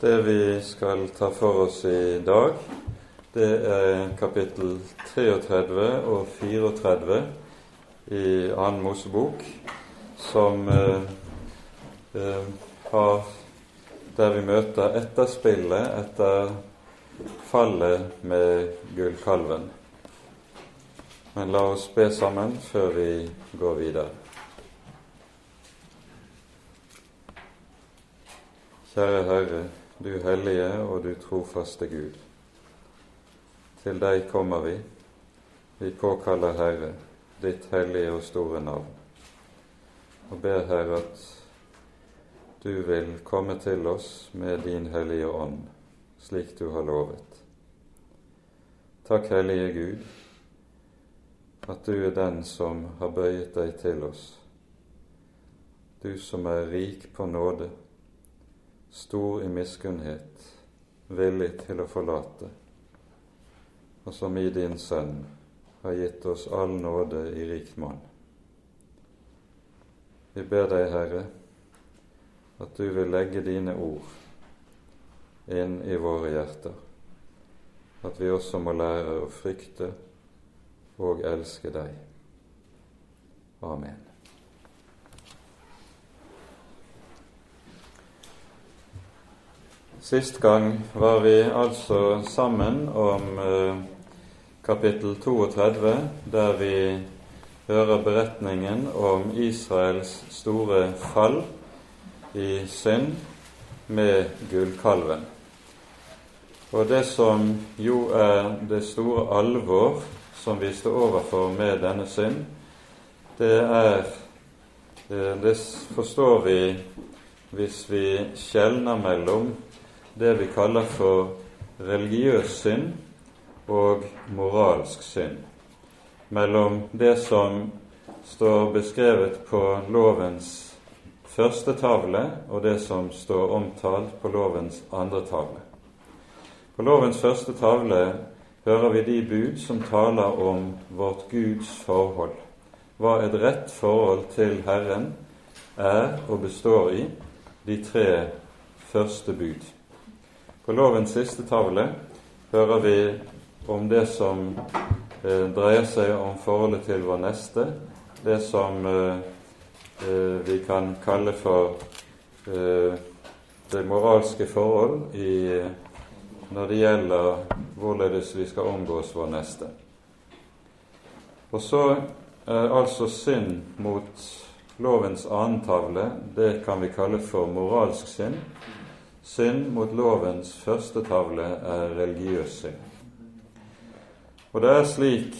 Det vi skal ta for oss i dag, det er kapittel 33 og 34 i Annen Mosebok, som eh, eh, har der vi møter etterspillet etter fallet med gullkalven. Men la oss be sammen før vi går videre. Kjære Herre, du hellige og du trofaste Gud. Til deg kommer vi. Vi påkaller Herre ditt hellige og store navn, og ber Herre at du vil komme til oss med din hellige ånd, slik du har lovet. Takk, hellige Gud, at du er den som har bøyet deg til oss, du som er rik på nåde, stor i miskunnhet, villig til å forlate, og som i din Sønn har gitt oss all nåde i rikt monn. Vi ber deg, Herre, at du vil legge dine ord inn i våre hjerter, at vi også må lære å frykte og elske deg. Amen. Sist gang var vi altså sammen om eh, kapittel 32, der vi hører beretningen om Israels store fall i synd med gullkalven. Og det som jo er det store alvor som vi står overfor med denne synd, det er eh, Det forstår vi hvis vi skjelner mellom det vi kaller for religiøs synd og moralsk synd. Mellom det som står beskrevet på lovens første tavle, og det som står omtalt på lovens andre tavle. På lovens første tavle hører vi de bud som taler om vårt Guds forhold, hva et rett forhold til Herren er og består i, de tre første bud. På lovens siste tavle hører vi om det som eh, dreier seg om forholdet til vår neste, det som eh, eh, vi kan kalle for eh, det moralske forhold i, når det gjelder hvorledes vi skal omgås vår neste. Og så er altså synd mot lovens annen tavle, det kan vi kalle for moralsk synd. Synd mot lovens første tavle er religiøs synd. Og det er slik,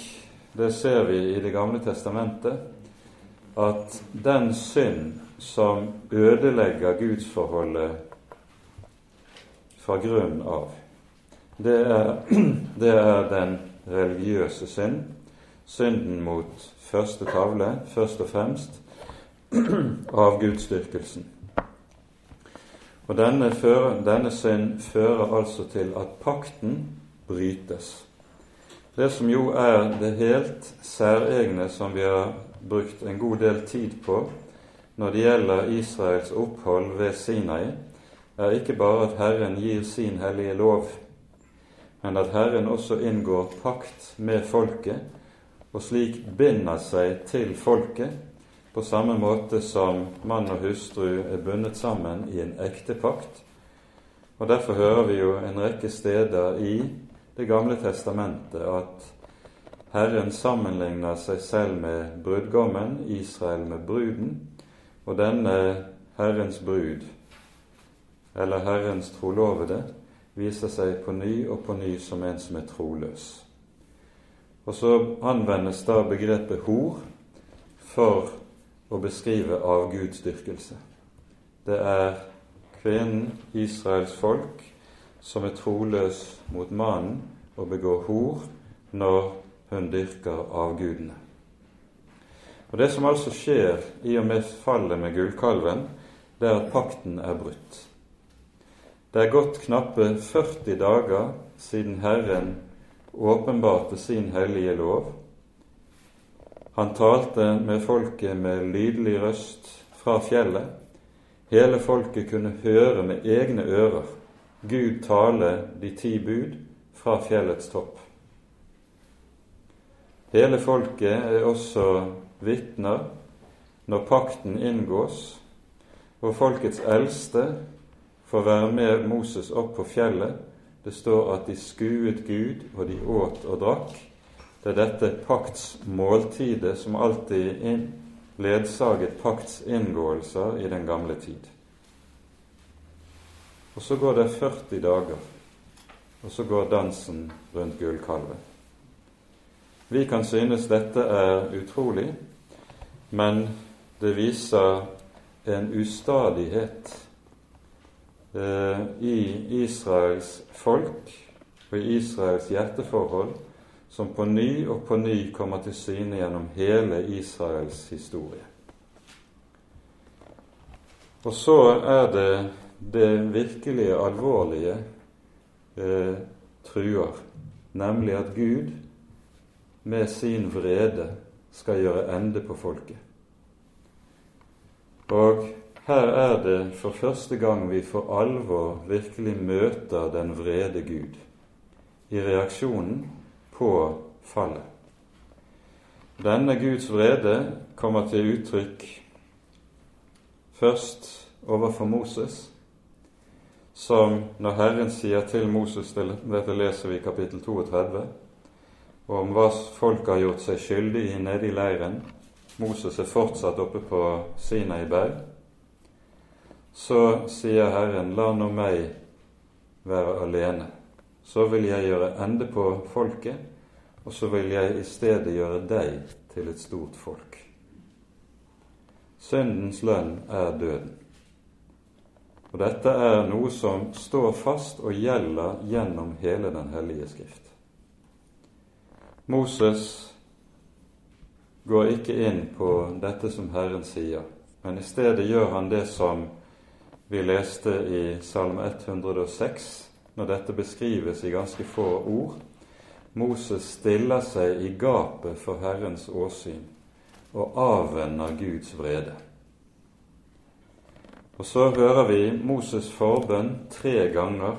det ser vi i Det gamle testamentet, at den synd som ødelegger gudsforholdet fra grunnen av, det er, det er den religiøse synd, synden mot første tavle, først og fremst av gudsdyrkelsen. Og denne, fører, denne synd fører altså til at pakten brytes. Det som jo er det helt særegne som vi har brukt en god del tid på når det gjelder Israels opphold ved Sinai, er ikke bare at Herren gir sin hellige lov, men at Herren også inngår pakt med folket, og slik binder seg til folket på samme måte som mann og hustru er bundet sammen i en ekte pakt. Og Derfor hører vi jo en rekke steder i Det gamle testamentet at Herren sammenligner seg selv med brudgommen, Israel med bruden, og denne Herrens brud, eller Herrens trolovede, viser seg på ny og på ny som en som er troløs. Og så anvendes da begrepet hor for å beskrive avgudsdyrkelse. Det er kvinnen, Israels folk, som er troløs mot mannen og begår hor når hun dyrker avgudene. Og Det som altså skjer i og med fallet med gullkalven, det er at pakten er brutt. Det er gått knappe 40 dager siden Herren åpenbarte sin hellige lov, han talte med folket med lydelig røst fra fjellet. Hele folket kunne høre med egne ører Gud tale de ti bud fra fjellets topp. Hele folket er også vitner når pakten inngås, og folkets eldste får være med Moses opp på fjellet. Det står at de skuet Gud, og de åt og drakk. Det er dette paktsmåltidet som alltid ledsaget paktsinngåelser i den gamle tid. Og så går det 40 dager, og så går dansen rundt gullkalven. Vi kan synes dette er utrolig, men det viser en ustadighet eh, i Israels folk og i Israels hjerteforhold som på ny og på ny kommer til syne gjennom hele Israels historie. Og så er det det virkelige alvorlige eh, truer, nemlig at Gud med sin vrede skal gjøre ende på folket. Og her er det for første gang vi for alvor virkelig møter den vrede Gud i reaksjonen på fallet. Denne Guds vrede kommer til uttrykk først overfor Moses, som når Herren sier til Moses Dette leser vi i kapittel 32 om hva folk har gjort seg skyldig i nede i leiren. Moses er fortsatt oppe på Sinai berg. Så sier Herren, la nå meg være alene. Så vil jeg gjøre ende på folket, og så vil jeg i stedet gjøre deg til et stort folk. Syndens lønn er døden. Og dette er noe som står fast og gjelder gjennom hele Den hellige Skrift. Moses går ikke inn på dette som Herren sier, men i stedet gjør han det som vi leste i Salme 106, når dette beskrives i ganske få ord. Moses stiller seg i gapet for Herrens åsyn og avvenner Guds vrede. Og så hører vi Moses' forbønn tre ganger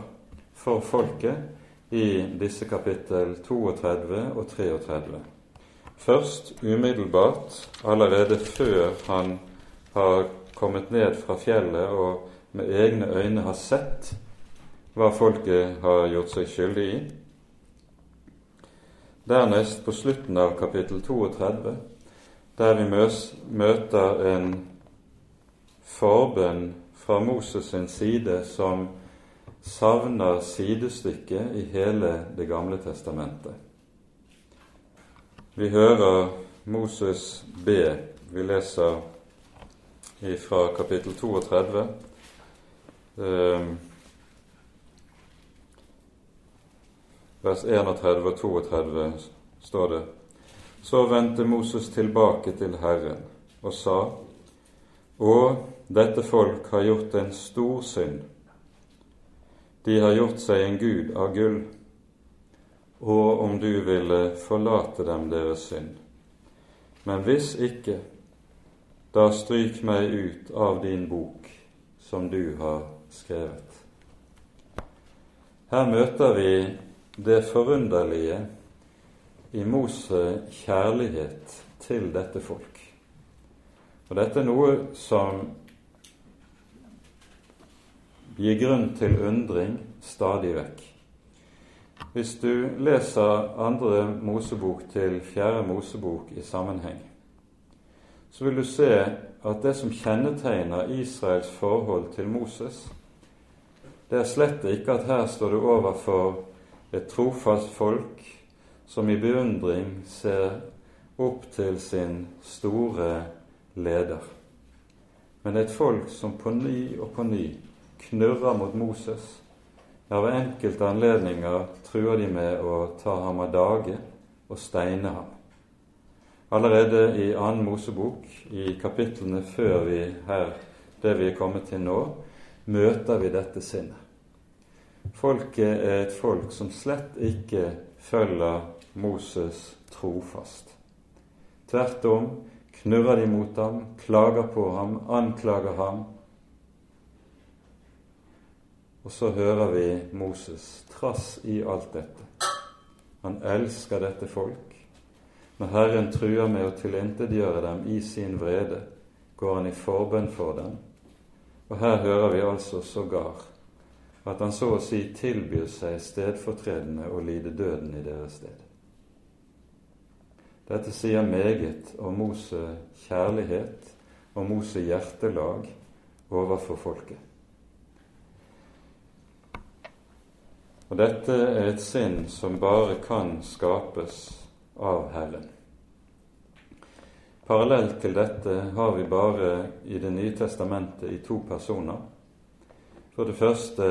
for folket i disse kapittel 32 og 33. Først umiddelbart, allerede før han har kommet ned fra fjellet og med egne øyne har sett hva folket har gjort seg skyldig i. Dernest på slutten av kapittel 32, der vi møter en forbønn fra Moses' sin side som savner sidestykket i hele Det gamle testamentet. Vi hører Moses be. Vi leser fra kapittel 32. Eh, vers 31 og 32 står det Så vendte Moses tilbake til Herren og sa:" Å, dette folk har gjort en stor synd de har gjort seg en gud av gull, og om du ville forlate dem deres synd. Men hvis ikke, da stryk meg ut av din bok som du har skrevet. Her møter vi det forunderlige i Mose kjærlighet til dette folk. Og dette er noe som gir grunn til undring stadig vekk. Hvis du leser andre Mosebok til fjerde Mosebok i sammenheng, så vil du se at det som kjennetegner Israels forhold til Moses, det er slett ikke at her står du overfor et trofast folk som i beundring ser opp til sin store leder, men et folk som på ny og på ny knurrer mot Moses. Ja, ved enkelte anledninger truer de med å ta ham av dage og steine ham. Allerede i annen Mosebok, i kapitlene før vi her, det vi er kommet til nå, møter vi dette sinnet. Folket er et folk som slett ikke følger Moses trofast. Tvert om knurrer de mot ham, klager på ham, anklager ham Og så hører vi Moses trass i alt dette. Han elsker dette folk. Når Herren truer med å tilintetgjøre dem i sin vrede, går han i forbønn for dem. Og her hører vi altså sågar at han så å si tilbyr seg stedfortredende å lide døden i deres sted. Dette sier meget om Mose kjærlighet og Mose hjertelag overfor folket. Og dette er et sinn som bare kan skapes av Herren. Parallelt til dette har vi bare i Det nye testamentet i to personer. For det første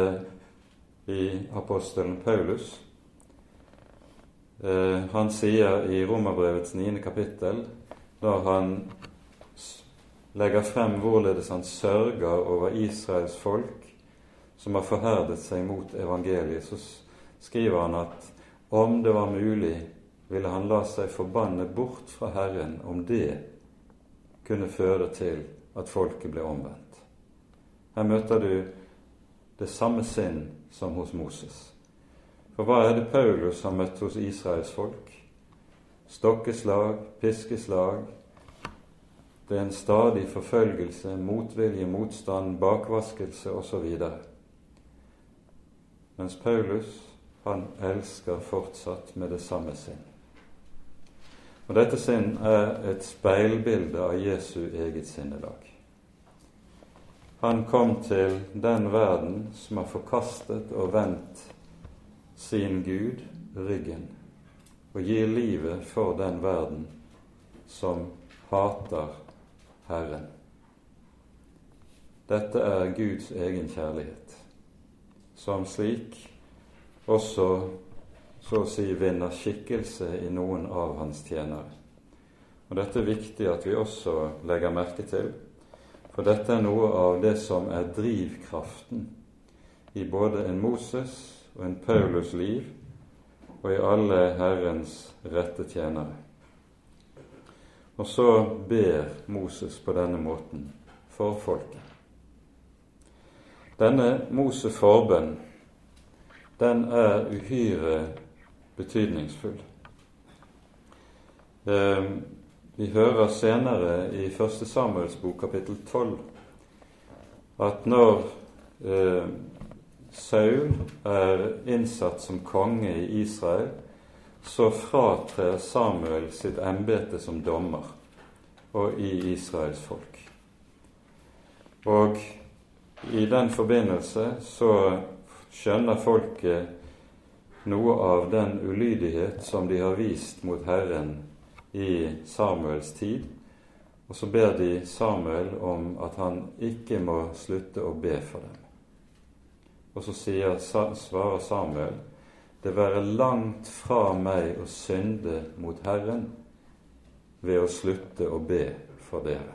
i apostelen Paulus, Eh, han sier i Romerbrevets niende kapittel, da han legger frem hvorledes han sørger over Israels folk som har forherdet seg mot evangeliet, så skriver han at om det var mulig, ville han la seg forbanne bort fra Herren om det kunne føre til at folket ble omvendt. Her møter du det samme sinn som hos Moses. For hva er det Paulus har møtt hos Israels folk? Stokkeslag, piskeslag. Det er en stadig forfølgelse, motvilje, motstand, bakvaskelse osv. Mens Paulus, han elsker fortsatt med det samme sinn. Og Dette sinn er et speilbilde av Jesu eget sinnelag. Han kom til den verden som har forkastet og vendt sin Gud ryggen og gir livet for den verden som hater Herren. Dette er Guds egen kjærlighet, som slik også så å si vinner skikkelse i noen av hans tjenere. Og Dette er viktig at vi også legger merke til, for dette er noe av det som er drivkraften i både en Moses og en Paulus liv og i alle Herrens rette tjenere. Og så ber Moses på denne måten for folket. Denne Moses forbønn, den er uhyre betydningsfull. Eh, vi hører senere i 1. Samuels bok kapittel 12 at når eh, Saul er innsatt som konge i Israel, så fratrer Samuel sitt embete som dommer og i Israels folk. Og i den forbindelse så skjønner folket noe av den ulydighet som de har vist mot Herren i Samuels tid, og så ber de Samuel om at han ikke må slutte å be for dem. Og så sier, svarer Samuel det være langt fra meg å synde mot Herren ved å slutte å be for dere.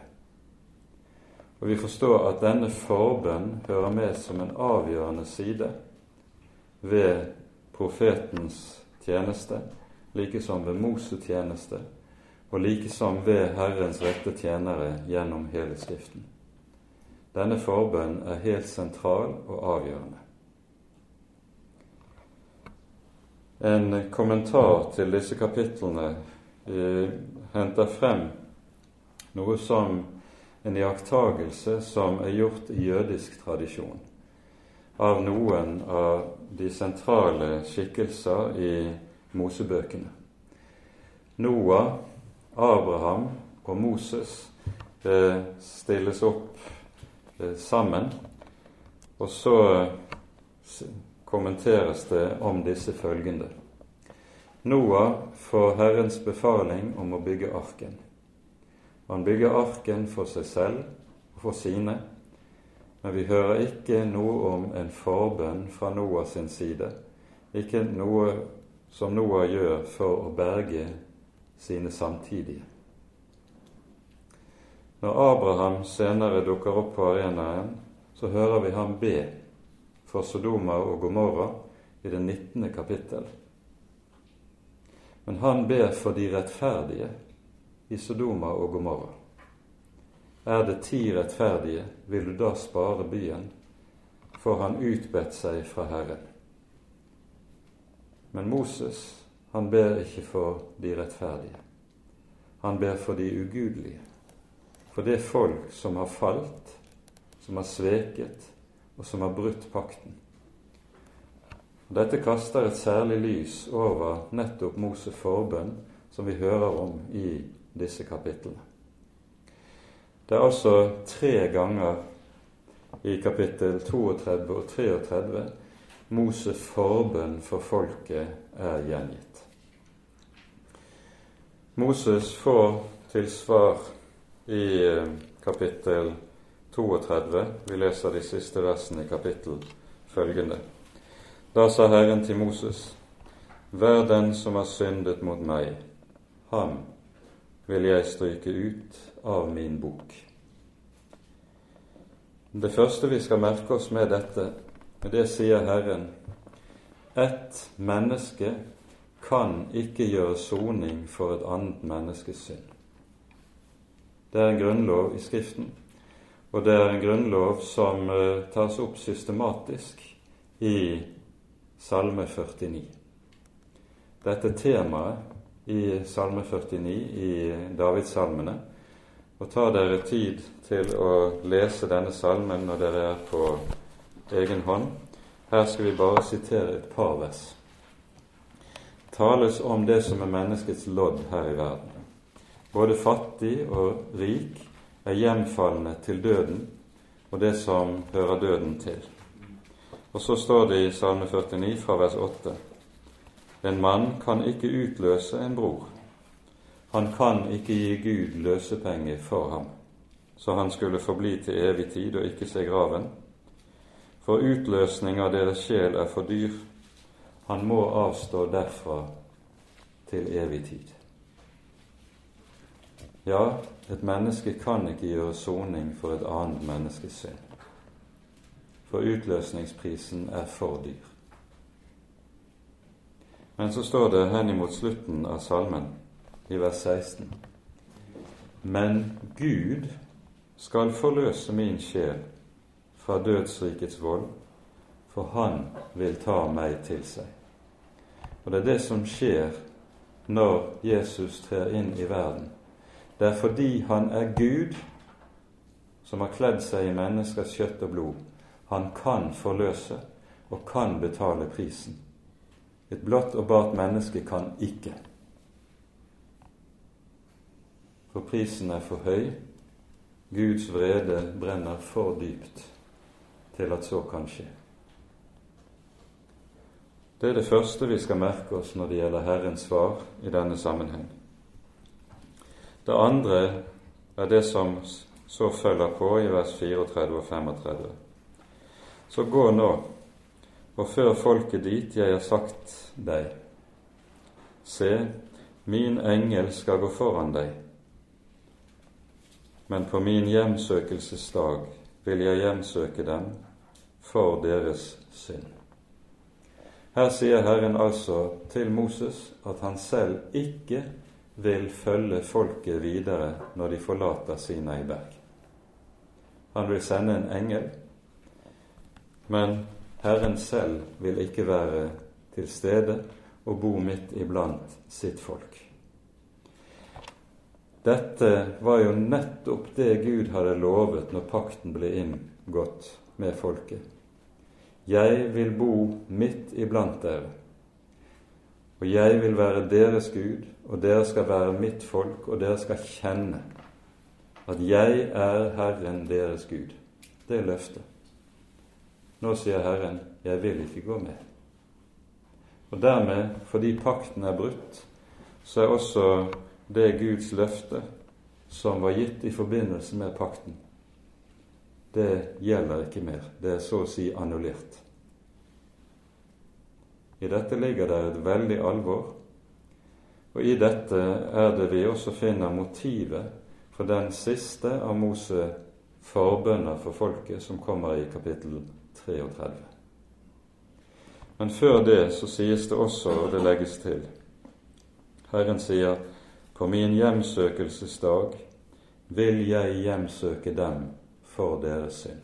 Og Vi forstår at denne forbønn hører med som en avgjørende side ved profetens tjeneste, like som ved Moses tjeneste, og like som ved Herrens rette tjenere gjennom hele Skriften. Denne forbønn er helt sentral og avgjørende. en kommentar til disse kapitlene eh, henter frem noe som en iakttagelse som er gjort i jødisk tradisjon av noen av de sentrale skikkelser i Mosebøkene. Noah, Abraham og Moses eh, stilles opp eh, sammen, og så kommenteres det om disse følgende. Noah får Herrens befaling om å bygge arken. Han bygger arken for seg selv og for sine, men vi hører ikke noe om en forbønn fra Noah sin side, ikke noe som Noah gjør for å berge sine samtidige. Når Abraham senere dukker opp på arenaen, så hører vi ham be for Sodoma og Gomorra i det 19. kapittel. Men han ber for de rettferdige i Sodoma og Gomorra. Er det ti rettferdige, vil du da spare byen for han utbedt seg fra Herren. Men Moses, han ber ikke for de rettferdige. Han ber for de ugudelige. For det folk som har falt, som har sveket, og som har brutt pakten. Dette kaster et særlig lys over nettopp Moses forbønn, som vi hører om i disse kapitlene. Det er altså tre ganger i kapittel 32 og 33 Moses forbønn for folket er gjengitt. Moses får til svar i eh, kapittel 32, vi leser de siste versene i kapittel, følgende. Da sa Herren til Moses, Vær den som har syndet mot meg, ham vil jeg stryke ut av min bok. Det første vi skal merke oss med dette, det sier Herren, ett menneske kan ikke gjøre soning for et annet menneskes synd. Det er en grunnlov i Skriften, og det er en grunnlov som uh, tas opp systematisk i Salme 49. Dette temaet i Salme 49 i Davidssalmene. Og ta dere tid til å lese denne salmen når dere er på egen hånd. Her skal vi bare sitere et par vers. Tales om det som er menneskets lodd her i verden. Både fattig og rik er hjemfalne til døden og det som hører døden til. Og så står det i Salme 49 fra vers 8 en mann kan ikke utløse en bror. Han kan ikke gi Gud løsepenge for ham, så han skulle forbli til evig tid og ikke se graven. For utløsning av deres sjel er for dyr. Han må avstå derfra til evig tid. Ja, et menneske kan ikke gjøre soning for et annet menneskes synd. For utløsningsprisen er for dyr. Men så står det henimot slutten av salmen, i vers 16. Men Gud skal forløse min sjel fra dødsrikets vold, for han vil ta meg til seg. Og det er det som skjer når Jesus trer inn i verden. Det er fordi han er Gud som har kledd seg i menneskers kjøtt og blod. Han kan forløse og kan betale prisen. Et blått og bart menneske kan ikke. For prisen er for høy, Guds vrede brenner for dypt til at så kan skje. Det er det første vi skal merke oss når det gjelder Herrens svar i denne sammenheng. Det andre er det som så følger på i vers 34 og 35. Så gå nå og før folket dit jeg har sagt deg. Se, min engel skal gå foran deg, men på min hjemsøkelsesdag vil jeg hjemsøke dem for deres synd. Her sier Herren altså til Moses at han selv ikke vil følge folket videre når de forlater Sinai berg. Han vil sende en engel, men Herren selv vil ikke være til stede og bo midt iblant sitt folk. Dette var jo nettopp det Gud hadde lovet når pakten ble inngått med folket. Jeg vil bo midt iblant dere, og jeg vil være deres Gud, og dere skal være mitt folk, og dere skal kjenne at jeg er Herren deres Gud. Det er løftet. Nå sier Herren, 'Jeg vil ikke gå med'. Og dermed, fordi pakten er brutt, så er også det Guds løfte som var gitt i forbindelse med pakten, det gjelder ikke mer. Det er så å si annullert. I dette ligger det et veldig alvor, og i dette er det vi også finner motivet for den siste av Mose forbønner for folket, som kommer i kapittel 33. Men før det så sies det også, og det legges til Herren sier, på min hjemsøkelsesdag vil jeg hjemsøke dem for deres synd.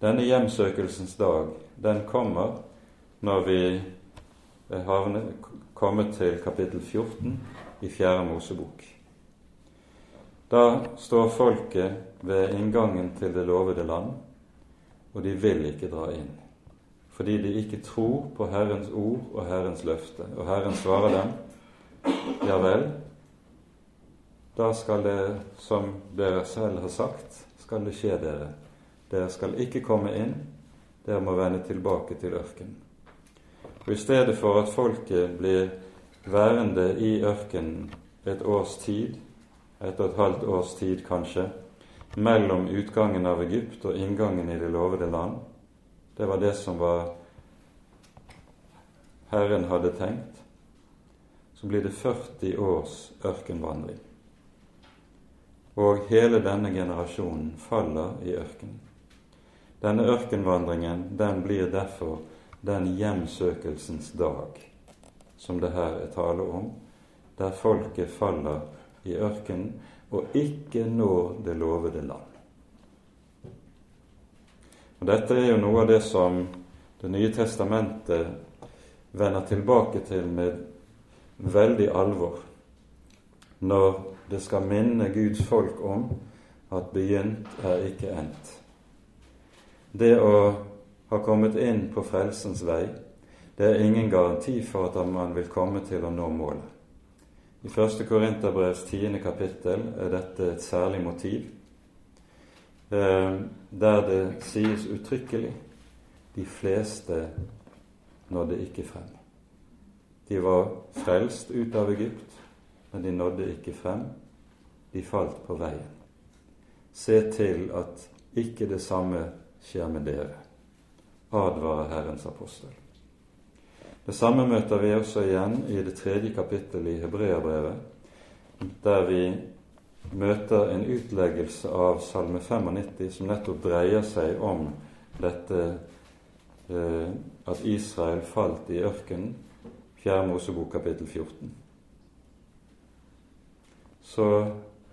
Denne hjemsøkelsens dag, den kommer når vi havner, kommet til kapittel 14 i Fjerde Mosebok. Da står folket ved inngangen til det lovede land, og de vil ikke dra inn, fordi de ikke tror på Herrens ord og Herrens løfte. Og Herren svarer dem, ja vel, da skal det, som dere selv har sagt, skal det skje dere. Dere skal ikke komme inn, dere må vende tilbake til ørkenen. Og I stedet for at folket blir værende i ørkenen et års tid, et og et halvt års tid kanskje, mellom utgangen av Egypt og inngangen i det lovede land. Det var det som var Herren hadde tenkt. Så blir det 40 års ørkenvandring. Og hele denne generasjonen faller i ørkenen. Denne ørkenvandringen den blir derfor den hjemsøkelsens dag som det her er tale om, der folket faller i ørkenen og ikke når det lovede land. Og Dette er jo noe av det som Det nye testamentet vender tilbake til med veldig alvor når det skal minne Guds folk om at begynt er ikke endt. Det å ha kommet inn på frelsens vei, det er ingen garanti for at man vil komme til å nå målet. I 1. Korinterbrevs tiende kapittel er dette et særlig motiv, eh, der det sies uttrykkelig de fleste nådde ikke frem. De var frelst ut av Egypt, men de nådde ikke frem. De falt på veien. Se til at ikke det samme skjer med dere, advarer Herrens apostel. Det samme møter vi også igjen i det tredje kapittelet i Hebreabrevet, der vi møter en utleggelse av Salme 95 som nettopp dreier seg om dette eh, at Israel falt i ørkenen, 4. Mosebok kapittel 14. Så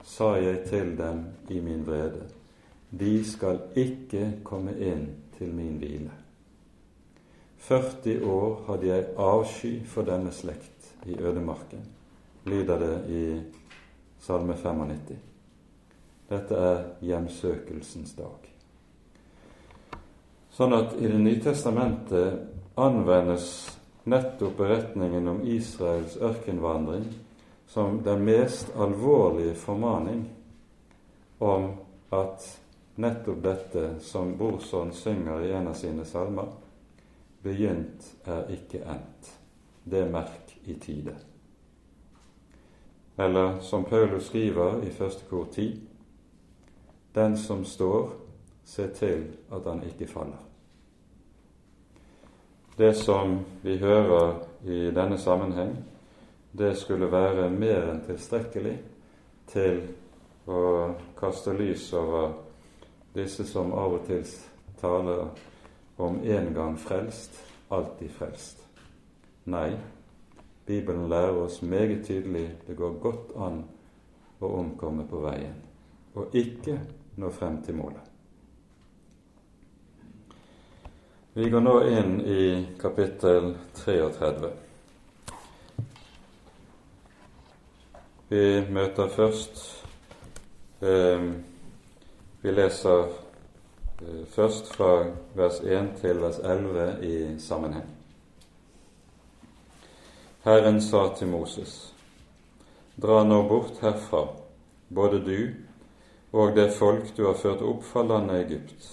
sa jeg til dem i min vrede, de skal ikke komme inn til min hvile. 40 år hadde jeg avsky for denne slekt i ødemarken, lyder det i Salme 95. Dette er hjemsøkelsens dag. Sånn at i Det nye testamentet anvendes nettopp beretningen om Israels ørkenvandring som den mest alvorlige formaning om at nettopp dette som Borsson synger i en av sine salmer, Begynt er ikke endt. Det merk i tide. Eller som Paulus skriver i første kor ti, Den som står, se til at han ikke faller. Det som vi hører i denne sammenheng, det skulle være mer enn tilstrekkelig til å kaste lys over disse som av og til taler om en gang frelst, alltid frelst. Nei, Bibelen lærer oss meget tydelig det går godt an å omkomme på veien, og ikke nå frem til målet. Vi går nå inn i kapittel 33. Vi møter først eh, Vi leser Eh, først fra vers 1 til vers 11 i sammenheng. Herren sa til Moses, Dra nå bort herfra, både du og det folk du har ført opp fra landet Egypt,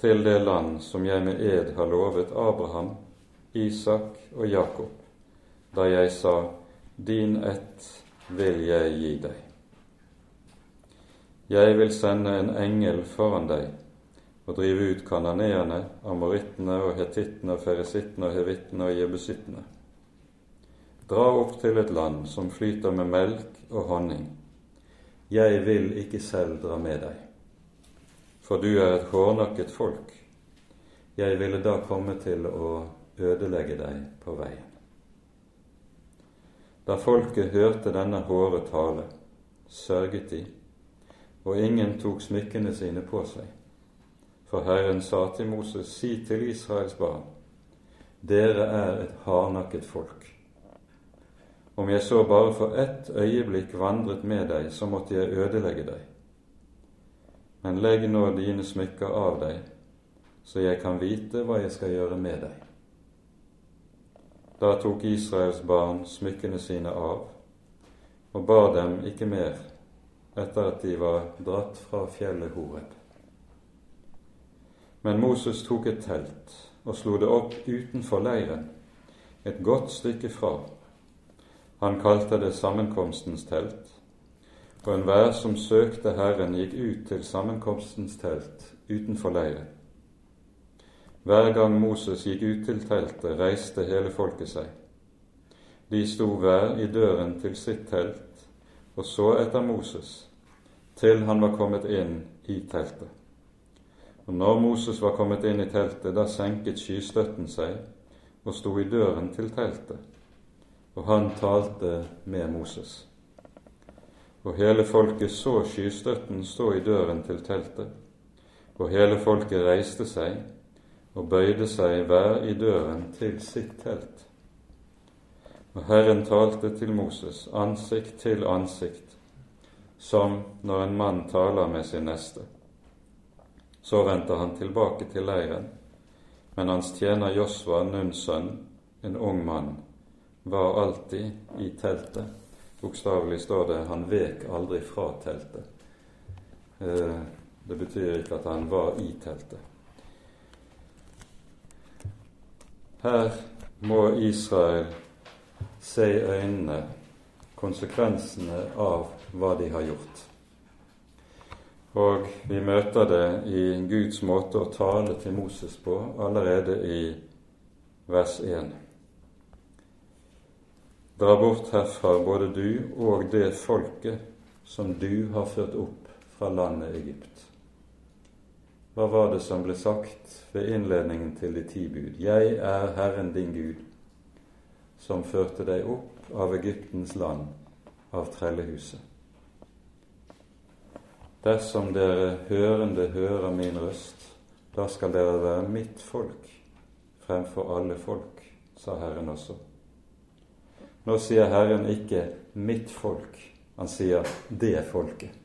til det land som jeg med ed har lovet Abraham, Isak og Jakob, da jeg sa, Din ett vil jeg gi deg. Jeg vil sende en engel foran deg og drive ut kananeerne, amorittene og hetittene og feresittene og hevittene og jebusittene. Dra opp til et land som flyter med melk og honning. Jeg vil ikke selv dra med deg, for du er et hårnakket folk. Jeg ville da komme til å ødelegge deg på veien. Da folket hørte denne hårde tale, sørget de, og ingen tok smykkene sine på seg For Herren sa til Moses, si til Israels barn, dere er et hardnakket folk. Om jeg så bare for ett øyeblikk vandret med deg, så måtte jeg ødelegge deg. Men legg nå dine smykker av deg, så jeg kan vite hva jeg skal gjøre med deg. Da tok Israels barn smykkene sine av og bar dem ikke mer etter at de var dratt fra fjellet Horeb. Men Moses tok et telt og slo det opp utenfor leiren, et godt stykke fra. Han kalte det sammenkomstens telt, og enhver som søkte Herren, gikk ut til sammenkomstens telt utenfor leiren. Hver gang Moses gikk ut til teltet, reiste hele folket seg. De sto hver i døren til sitt telt og så etter Moses, til han var kommet inn i teltet. Og når Moses var kommet inn i teltet, da senket skystøtten seg og sto i døren til teltet, og han talte med Moses. Og hele folket så skystøtten stå i døren til teltet, og hele folket reiste seg og bøyde seg hver i døren til sitt telt. Og Herren talte til Moses ansikt til ansikt, som når en mann taler med sin neste. Så vendte han tilbake til leiren, men hans tjener Josva, Nuns sønn, en ung mann, var alltid i teltet. Bokstavelig står det 'han vek aldri fra teltet'. Eh, det betyr ikke at han var i teltet. Her må Israel se i øynene konsekvensene av hva de har gjort. Og vi møter det i Guds måte å tale til Moses på allerede i vers 1. Dra bort herfra både du og det folket som du har ført opp fra landet Egypt. Hva var det som ble sagt ved innledningen til de ti bud? Jeg er Herren din Gud, som førte deg opp av Egyptens land, av trellehuset. Dersom dere hørende hører min røst, da skal dere være mitt folk fremfor alle folk, sa Herren også. Nå sier Herren ikke 'mitt folk', han sier 'det folket'.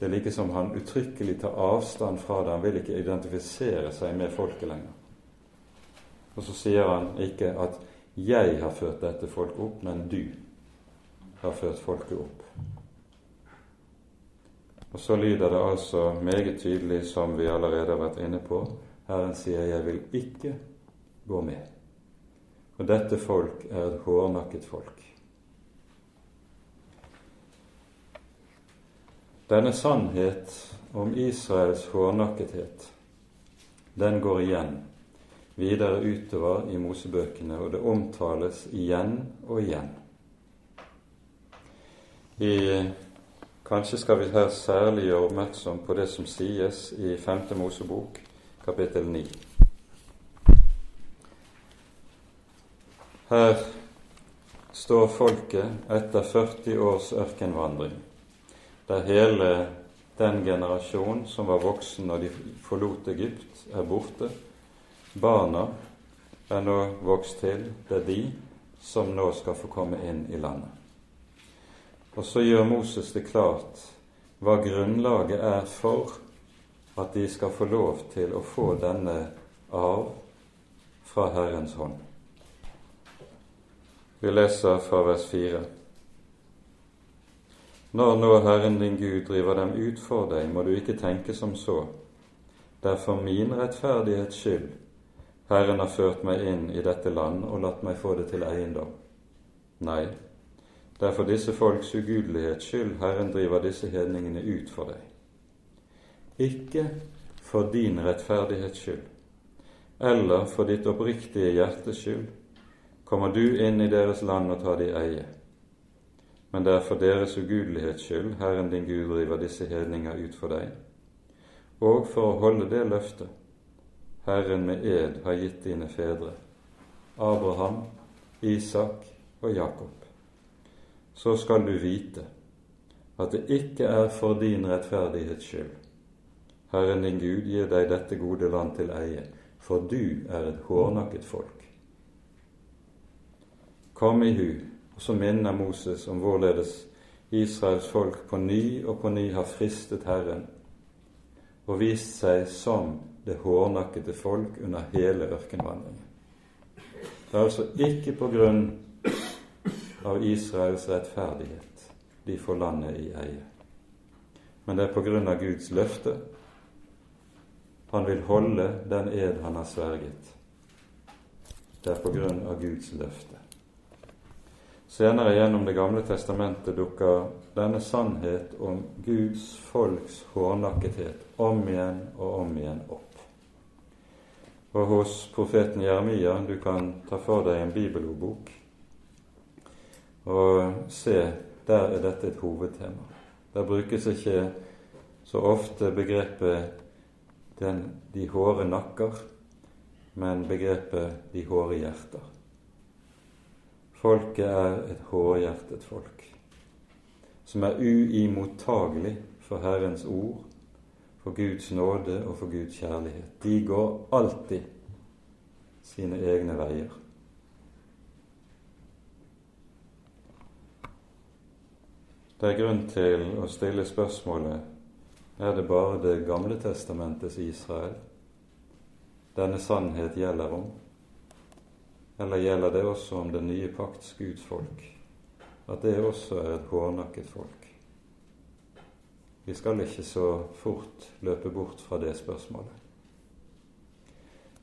Det er like som han uttrykkelig tar avstand fra det. Han vil ikke identifisere seg med folket lenger. Og så sier han ikke at 'jeg har ført dette folket opp', men 'du har ført folket opp'. Og så lyder det altså meget tydelig, som vi allerede har vært inne på, Herren sier 'jeg vil ikke gå med'. Og dette folk er et hårnakket folk. Denne sannhet om Israels hårnakkethet, den går igjen videre utover i Mosebøkene, og det omtales igjen og igjen. I, kanskje skal vi her særlig gjøre oppmerksom på det som sies i 5. Mosebok, kapittel 9. Her står folket etter 40 års ørkenvandring der hele den generasjon som var voksen når de forlot Egypt, er borte. Barna er nå vokst til. Det er de som nå skal få komme inn i landet. Og så gjør Moses det klart hva grunnlaget er for at de skal få lov til å få denne arv fra Herrens hånd. Vi leser fra vers 4. Når nå Herren din Gud driver dem ut for deg, må du ikke tenke som så. Det er for min rettferdighets skyld Herren har ført meg inn i dette land og latt meg få det til eiendom. Nei, det er for disse folks ugudelighets skyld Herren driver disse hedningene ut for deg. Ikke for din rettferdighets skyld, eller for ditt oppriktige hjertes skyld, kommer du inn i deres land og tar de eie men det er for deres ugudelighets skyld Herren din Gud driver disse hedninger ut for deg, og for å holde det løftet Herren med ed har gitt dine fedre, Abraham, Isak og Jakob. Så skal du vite at det ikke er for din rettferdighets skyld Herren din Gud gir deg dette gode land til eie, for du er et hårnakket folk. Kom i hu, så minner Moses om hvorledes Israels folk på ny og på ny har fristet Herren og vist seg som det hårnakkede folk under hele ørkenvandringen. Det er altså ikke på grunn av Israels rettferdighet de får landet i eie, men det er på grunn av Guds løfte. Han vil holde den ed han har sverget. Det er på grunn av Guds løfte. Senere gjennom Det gamle testamentet dukker denne sannhet om Guds folks hårnakkethet om igjen og om igjen opp. Og hos profeten Jeremia du kan ta for deg en bibelordbok og se, der er dette et hovedtema. Der brukes ikke så ofte begrepet den, 'de hårde nakker', men begrepet 'de hårde hjerter'. Folket er et hårhjertet folk, som er uimottagelig for Herrens ord, for Guds nåde og for Guds kjærlighet. De går alltid sine egne veier. Det er grunn til å stille spørsmålet er det bare Det gamle testamentets Israel denne sannhet gjelder om? Eller gjelder det også om den nye pakts Guds folk, at det også er et hårnakket folk? Vi skal ikke så fort løpe bort fra det spørsmålet.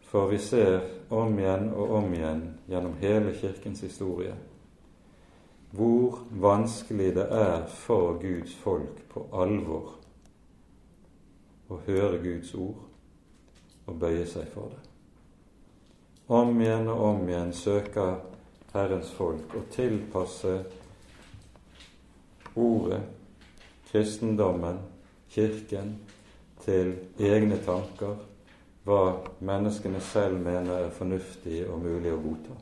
For vi ser om igjen og om igjen gjennom hele Kirkens historie hvor vanskelig det er for Guds folk på alvor å høre Guds ord og bøye seg for det. Om igjen og om igjen søker Herrens folk å tilpasse ordet, kristendommen, Kirken, til egne tanker, hva menneskene selv mener er fornuftig og mulig å godta.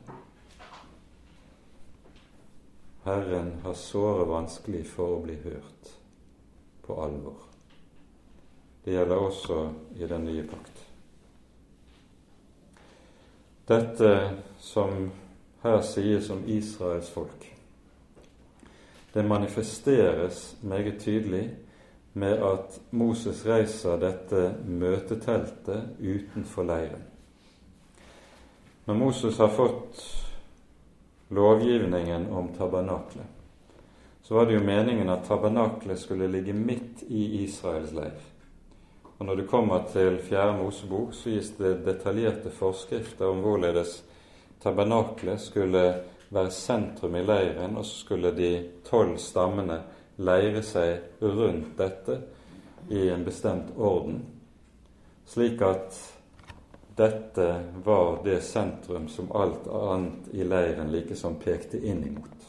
Herren har såre vanskelig for å bli hørt på alvor. Det gjelder også i den nye pakt. Dette som her sies om Israels folk, det manifesteres meget tydelig med at Moses reiser dette møteteltet utenfor leiren. Når Moses har fått lovgivningen om tabernaklet, så var det jo meningen at tabernaklet skulle ligge midt i Israels leir. Og Når du kommer til Fjerde Mosebok, så gis det detaljerte forskrifter om hvorledes tabernaklet skulle være sentrum i leiren, og så skulle de tolv stammene leire seg rundt dette i en bestemt orden, slik at dette var det sentrum som alt annet i leiren likesom pekte inn imot.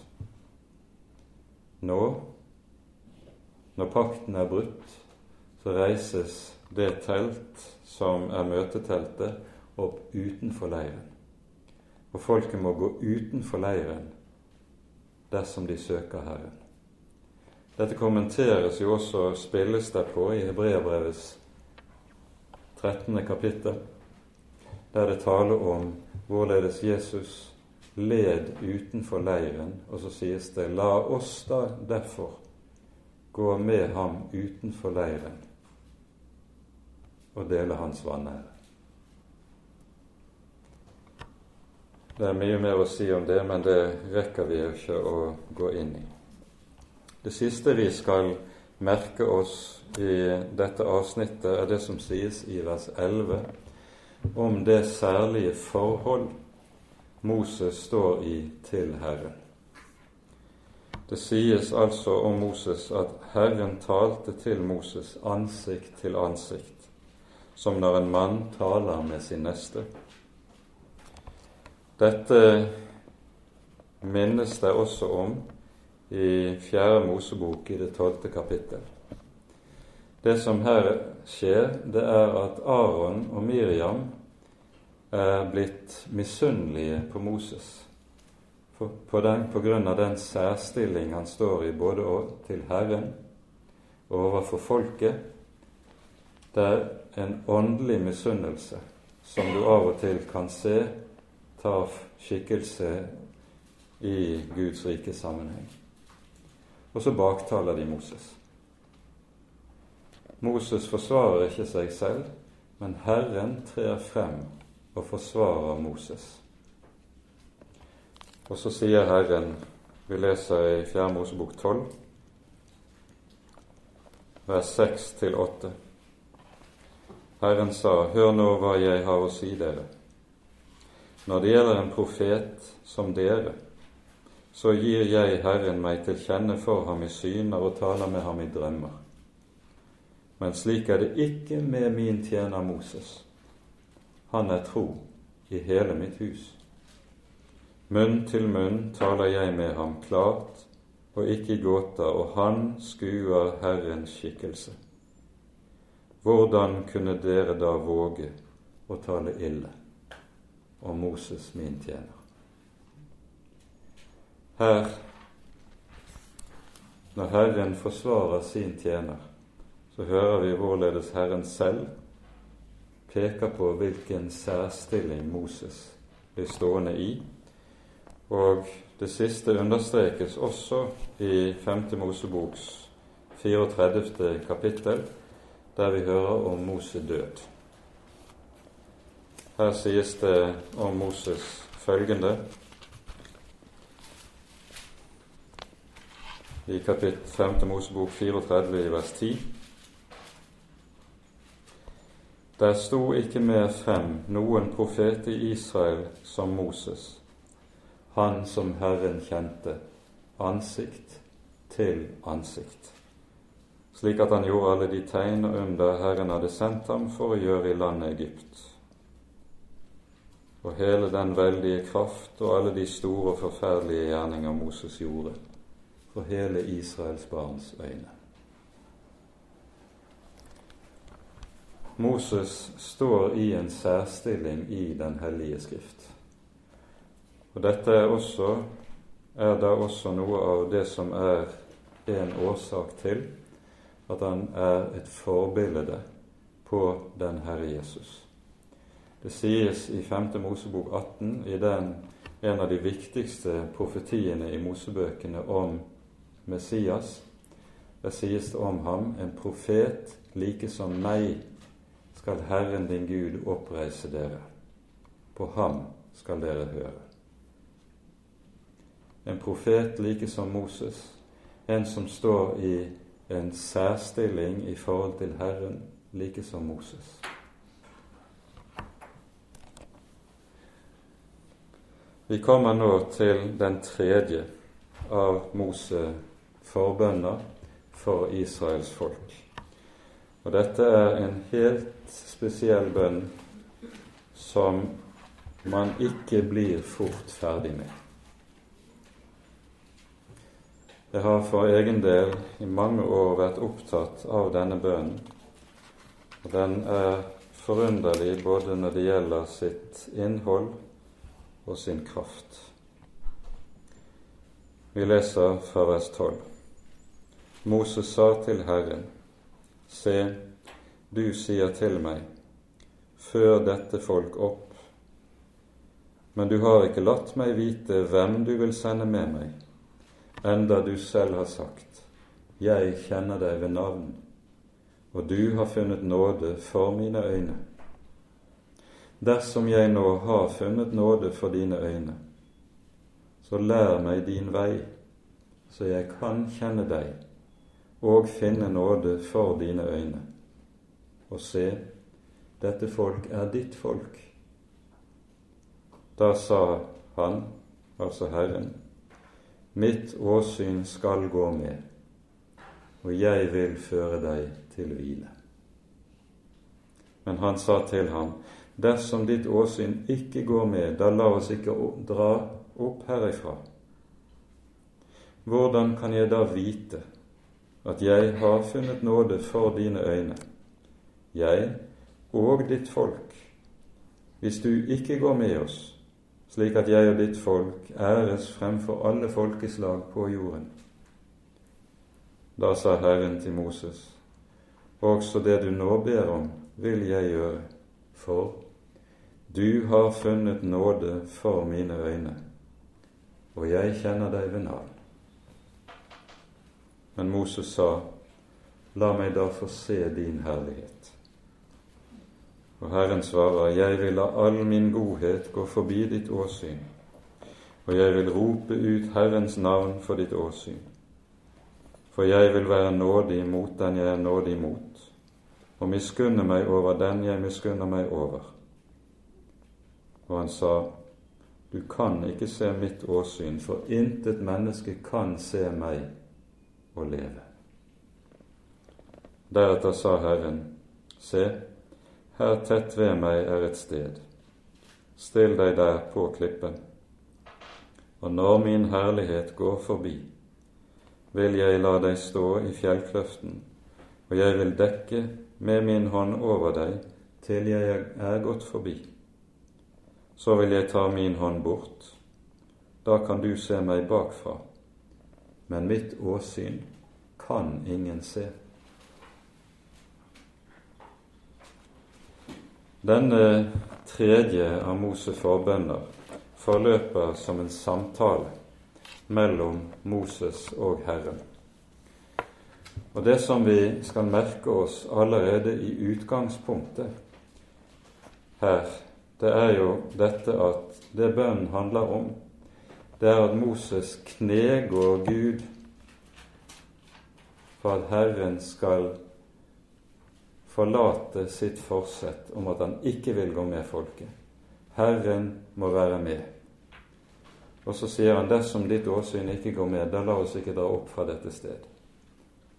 Nå, når pakten er brutt, så reises det telt som er møteteltet, opp utenfor leiren. Og folket må gå utenfor leiren dersom de søker Herren. Dette kommenteres jo også og spilles det på i Hebreabrevets 13. kapittel, der det taler om hvorledes Jesus led utenfor leiren, og så sies det:" La oss da derfor gå med ham utenfor leiren og dele hans vanære. Det er mye mer å si om det, men det rekker vi ikke å gå inn i. Det siste vi skal merke oss i dette avsnittet, er det som sies i vers 11 om det særlige forhold Moses står i til Herren. Det sies altså om Moses at Herren talte til Moses ansikt til ansikt som når en mann taler med sin neste. Dette minnes det også om i Fjerde Mosebok i det tolvte kapittel. Det som her skjer, det er at Aron og Miriam er blitt misunnelige på Moses på, den, på grunn av den særstilling han står i både til Herren og overfor folket, Det er en åndelig misunnelse som du av og til kan se tar skikkelse i Guds rike sammenheng. Og så baktaler de Moses. Moses forsvarer ikke seg selv, men Herren trer frem og forsvarer Moses. Og så sier Herren, vi leser i 4. Mosebok 12, vers 6-8. Herren sa, Hør nå hva jeg har å si dere. Når det gjelder en profet som dere, så gir jeg Herren meg til kjenne for ham i syner og taler med ham i drømmer. Men slik er det ikke med min tjener Moses. Han er tro i hele mitt hus. Munn til munn taler jeg med ham klart og ikke i gåter, og han skuer Herrens skikkelse. Hvordan kunne dere da våge å tale ille om Moses, min tjener? Her, når Herren forsvarer sin tjener, så hører vi hvorledes Herren selv peker på hvilken særstilling Moses blir stående i og det siste understrekes også i 5. Moseboks 34. kapittel, der vi hører om Moses død. Her sies det om Moses følgende i kapittel 5. Mosebok 34 i vers 10. Der sto ikke mer frem noen profet i Israel som Moses, han som Herren kjente, ansikt til ansikt, slik at han gjorde alle de tegn og under Herren hadde sendt ham for å gjøre i landet Egypt. Og hele den veldige kraft og alle de store og forferdelige gjerninger Moses gjorde for hele Israels barns øyne. Moses står i en særstilling i Den hellige Skrift. Og Dette er, også, er da også noe av det som er en årsak til at han er et forbilde på den Herre Jesus. Det sies i 5. Mosebok 18, i den en av de viktigste profetiene i Mosebøkene om Messias. Der sies det om ham en profet like som meg skal Herren din Gud oppreise dere. På ham skal dere høre en profet like som Moses, en som står i en særstilling i forhold til Herren, like som Moses. Vi kommer nå til den tredje av Mose forbønner for Israels folk. Og dette er en helt spesiell bønn som man ikke blir fort ferdig med. Jeg har for egen del i mange år vært opptatt av denne bønnen. Og den er forunderlig både når det gjelder sitt innhold og sin kraft. Vi leser fra vers 12. Moses sa til Herren, Se, du sier til meg, før dette folk opp, men du har ikke latt meg vite hvem du vil sende med meg enda du selv har sagt, Jeg kjenner deg ved navn, og du har funnet nåde for mine øyne. Dersom jeg nå har funnet nåde for dine øyne, så lær meg din vei, så jeg kan kjenne deg og finne nåde for dine øyne. Og se, dette folk er ditt folk. Da sa han, altså Herren, Mitt åsyn skal gå med, og jeg vil føre deg til hvile. Men han sa til ham, dersom ditt åsyn ikke går med, da la oss ikke dra opp herifra. Hvordan kan jeg da vite at jeg har funnet nåde for dine øyne, jeg og ditt folk, hvis du ikke går med oss? Slik at jeg og ditt folk æres fremfor alle folkeslag på jorden. Da sa Herren til Moses, også det du nå ber om, vil jeg gjøre, for du har funnet nåde for mine øyne, og jeg kjenner deg ved navn. Men Moses sa, La meg da få se din herlighet. Og Herren svarer, Jeg vil la all min godhet gå forbi ditt åsyn, og jeg vil rope ut Herrens navn for ditt åsyn. For jeg vil være nådig mot den jeg er nådig mot, og miskunne meg over den jeg miskunner meg over. Og han sa, Du kan ikke se mitt åsyn, for intet menneske kan se meg og leve. Deretter sa Herren, Se, her tett ved meg er et sted. Still deg der på klippen. Og når min herlighet går forbi, vil jeg la deg stå i fjellkløften, og jeg vil dekke med min hånd over deg til jeg er gått forbi. Så vil jeg ta min hånd bort. Da kan du se meg bakfra, men mitt åsyn kan ingen se. Denne tredje av Moses forbønner forløper som en samtale mellom Moses og Herren. Og Det som vi skal merke oss allerede i utgangspunktet her, det er jo dette at det bønnen handler om, det er at Moses knegår Gud for at Herren skal forlate sitt forsett om at han ikke vil gå med folket. Herren må være med. Og så sier han dersom ditt åsyn ikke går med, da la oss ikke dra opp fra dette sted.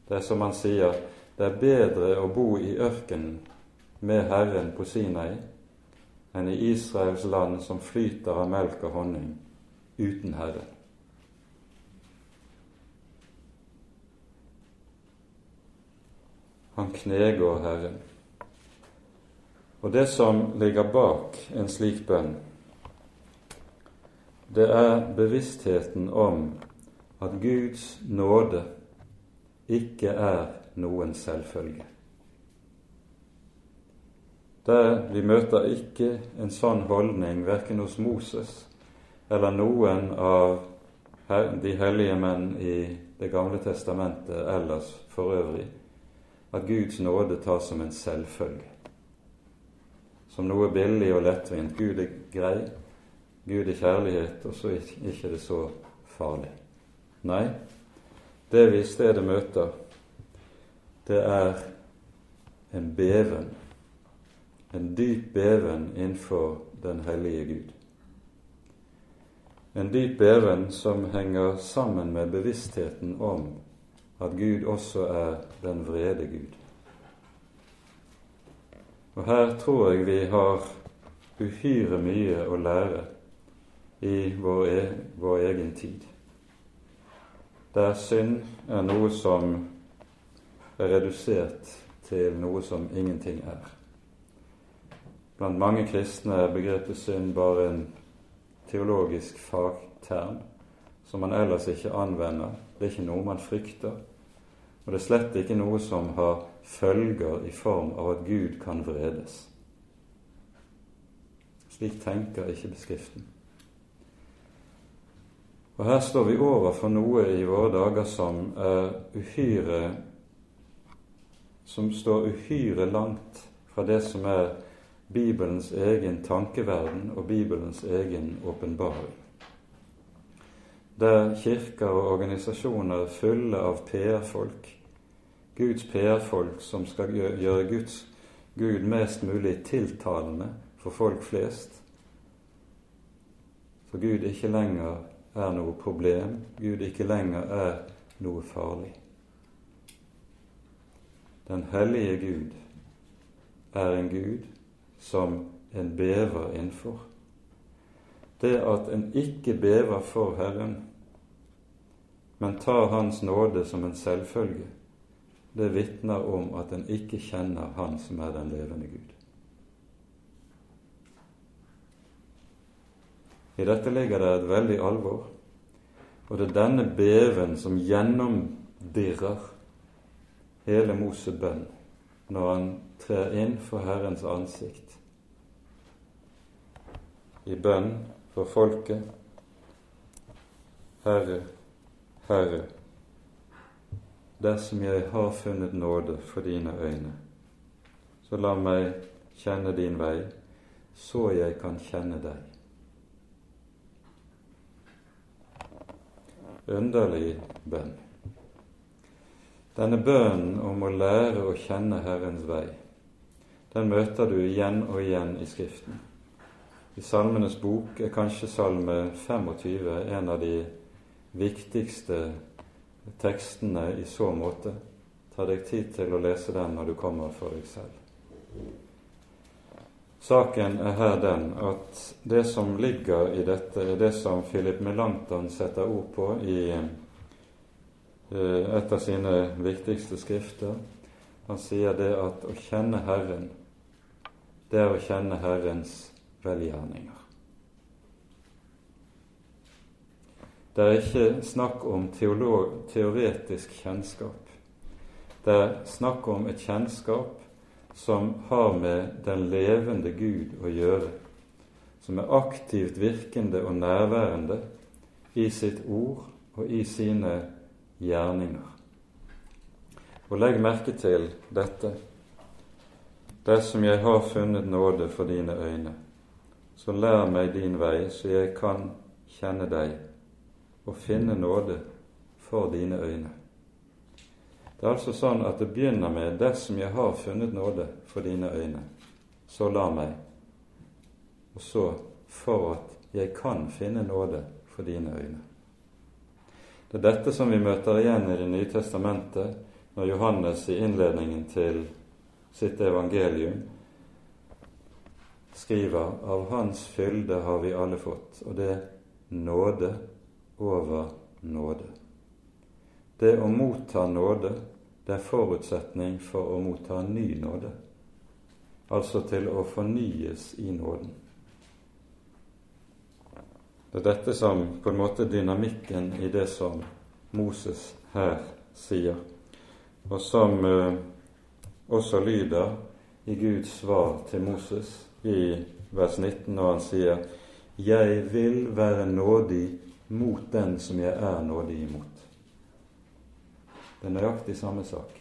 Det er som han sier, det er bedre å bo i ørkenen med Herren på Sinai enn i Israels land som flyter av melk og honning uten Herren. Han knegår Herren. Og det som ligger bak en slik bønn, det er bevisstheten om at Guds nåde ikke er noen selvfølge. Der vi møter ikke en sånn holdning verken hos Moses eller noen av de hellige menn i Det gamle testamentet ellers for øvrig, at Guds nåde tas som en selvfølge. Som noe billig og lettvint. Gud er grei, Gud er kjærlighet, og så er ikke det så farlig. Nei, det vi i stedet møter, det er en beven, en dyp beven innenfor den hellige Gud. En dyp beven som henger sammen med bevisstheten om at Gud også er den vrede Gud. Og her tror jeg vi har uhyre mye å lære i vår, e vår egen tid. Der synd er noe som er redusert til noe som ingenting er. Blant mange kristne er begrepet synd bare en teologisk fagterm som man ellers ikke anvender. Det er ikke noe man frykter. Og det er slett ikke noe som har følger i form av at Gud kan vredes. Slik tenker ikke beskriften. Og her står vi overfor noe i våre dager som er uhyre som står uhyre langt fra det som er Bibelens egen tankeverden og Bibelens egen åpenbaring. Der kirker og organisasjoner er fulle av PR-folk, Guds PR-folk som skal gjøre Guds Gud mest mulig tiltalende for folk flest. For Gud ikke lenger er noe problem, Gud ikke lenger er noe farlig. Den hellige Gud er en Gud som en bever innenfor. Det at en ikke bever for Herren, men tar Hans nåde som en selvfølge, det vitner om at en ikke kjenner Han som er den levende Gud. I dette ligger det et veldig alvor, og det er denne beven som gjennomdirrer hele Moses bønn når han trer inn for Herrens ansikt i bønn for folket. Herre, Herre, dersom jeg har funnet nåde for dine øyne, så la meg kjenne din vei, så jeg kan kjenne deg. Underlig bønn. Denne bønnen om å lære å kjenne Herrens vei, den møter du igjen og igjen i Skriften. I Salmenes bok er kanskje Salme 25 en av de viktigste tekstene i så måte. Ta deg tid til å lese den når du kommer for deg selv. Saken er her den at det som ligger i dette, er det som Philip Melanchthon setter ord på i eh, et av sine viktigste skrifter. Han sier det at å kjenne Herren, det er å kjenne Herrens velgjerninger. Det er ikke snakk om teolog, teoretisk kjennskap. Det er snakk om et kjennskap som har med den levende Gud å gjøre, som er aktivt virkende og nærværende i sitt ord og i sine gjerninger. Og legg merke til dette. Dersom jeg har funnet nåde for dine øyne, så lær meg din vei, så jeg kan kjenne deg å finne nåde for dine øyne. Det er altså sånn at det begynner med 'dersom jeg har funnet nåde for dine øyne, så la meg', og så 'for at jeg kan finne nåde for dine øyne'. Det er dette som vi møter igjen i Det nye testamentet når Johannes i innledningen til sitt evangelium skriver 'Av Hans fylde har vi alle fått', og det nåde over nåde. Det å motta nåde, det er forutsetning for å motta ny nåde, altså til å fornyes i nåden. Det er dette som på en måte dynamikken i det som Moses her sier, og som eh, også lyder i Guds svar til Moses i vers 19 når han sier 'Jeg vil være nådig mot den som jeg er nådig imot. Det er nøyaktig samme sak.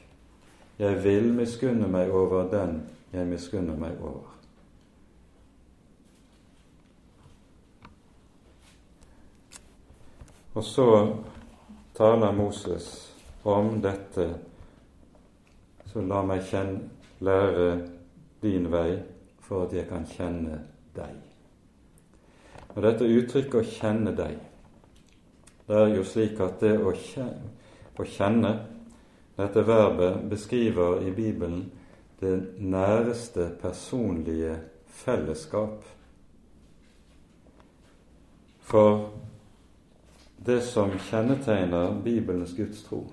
Jeg vil miskunne meg over den jeg miskunner meg over. Og så taler Moses om dette, så la meg kjenne, lære din vei for at jeg kan kjenne deg. Og dette uttrykket 'å kjenne deg' Det er jo slik at det å kjenne, dette verbet beskriver i Bibelen det næreste personlige fellesskap. For det som kjennetegner Bibelens gudstro,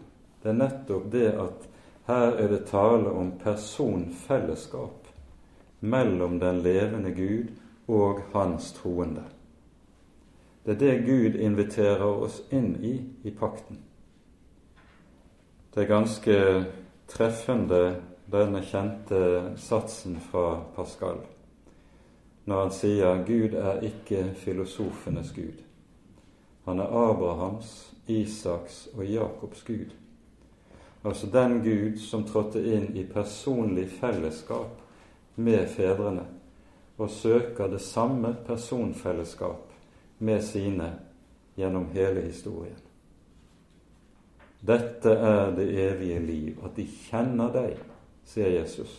det er nettopp det at her er det tale om personfellesskap mellom den levende Gud og hans troende. Det er det Gud inviterer oss inn i i pakten. Det er ganske treffende, denne kjente satsen fra Pascal, når han sier Gud er ikke filosofenes Gud. Han er Abrahams, Isaks og Jakobs Gud. Altså den Gud som trådte inn i personlig fellesskap med fedrene og søker det samme personfellesskap med sine gjennom hele historien. Dette er det evige liv, at de kjenner deg, sier Jesus.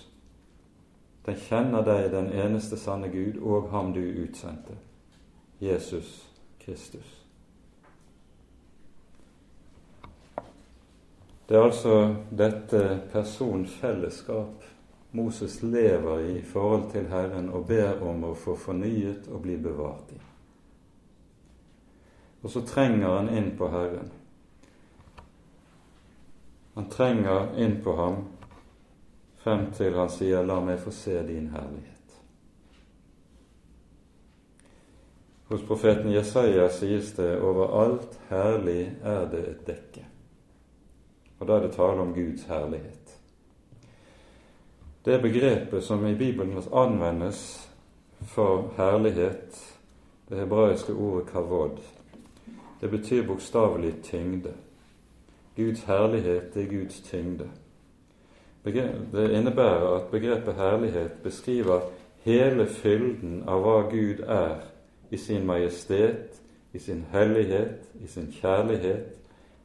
De kjenner deg, den eneste sanne Gud, og ham du utsendte, Jesus Kristus. Det er altså dette personfellesskap Moses lever i i forhold til Herren og ber om å få fornyet og bli bevart i. Og så trenger han inn på Herren. Han trenger inn på ham frem til han sier 'La meg få se din herlighet'. Hos profeten Jesaja sies det 'overalt herlig er det et dekke'. Og da er det tale om Guds herlighet. det begrepet som i Bibelen anvendes for herlighet, det hebraiske ordet kavod, det betyr bokstavelig tyngde. Guds herlighet er Guds tyngde. Det innebærer at begrepet herlighet beskriver hele fylden av hva Gud er i sin majestet, i sin hellighet, i sin kjærlighet,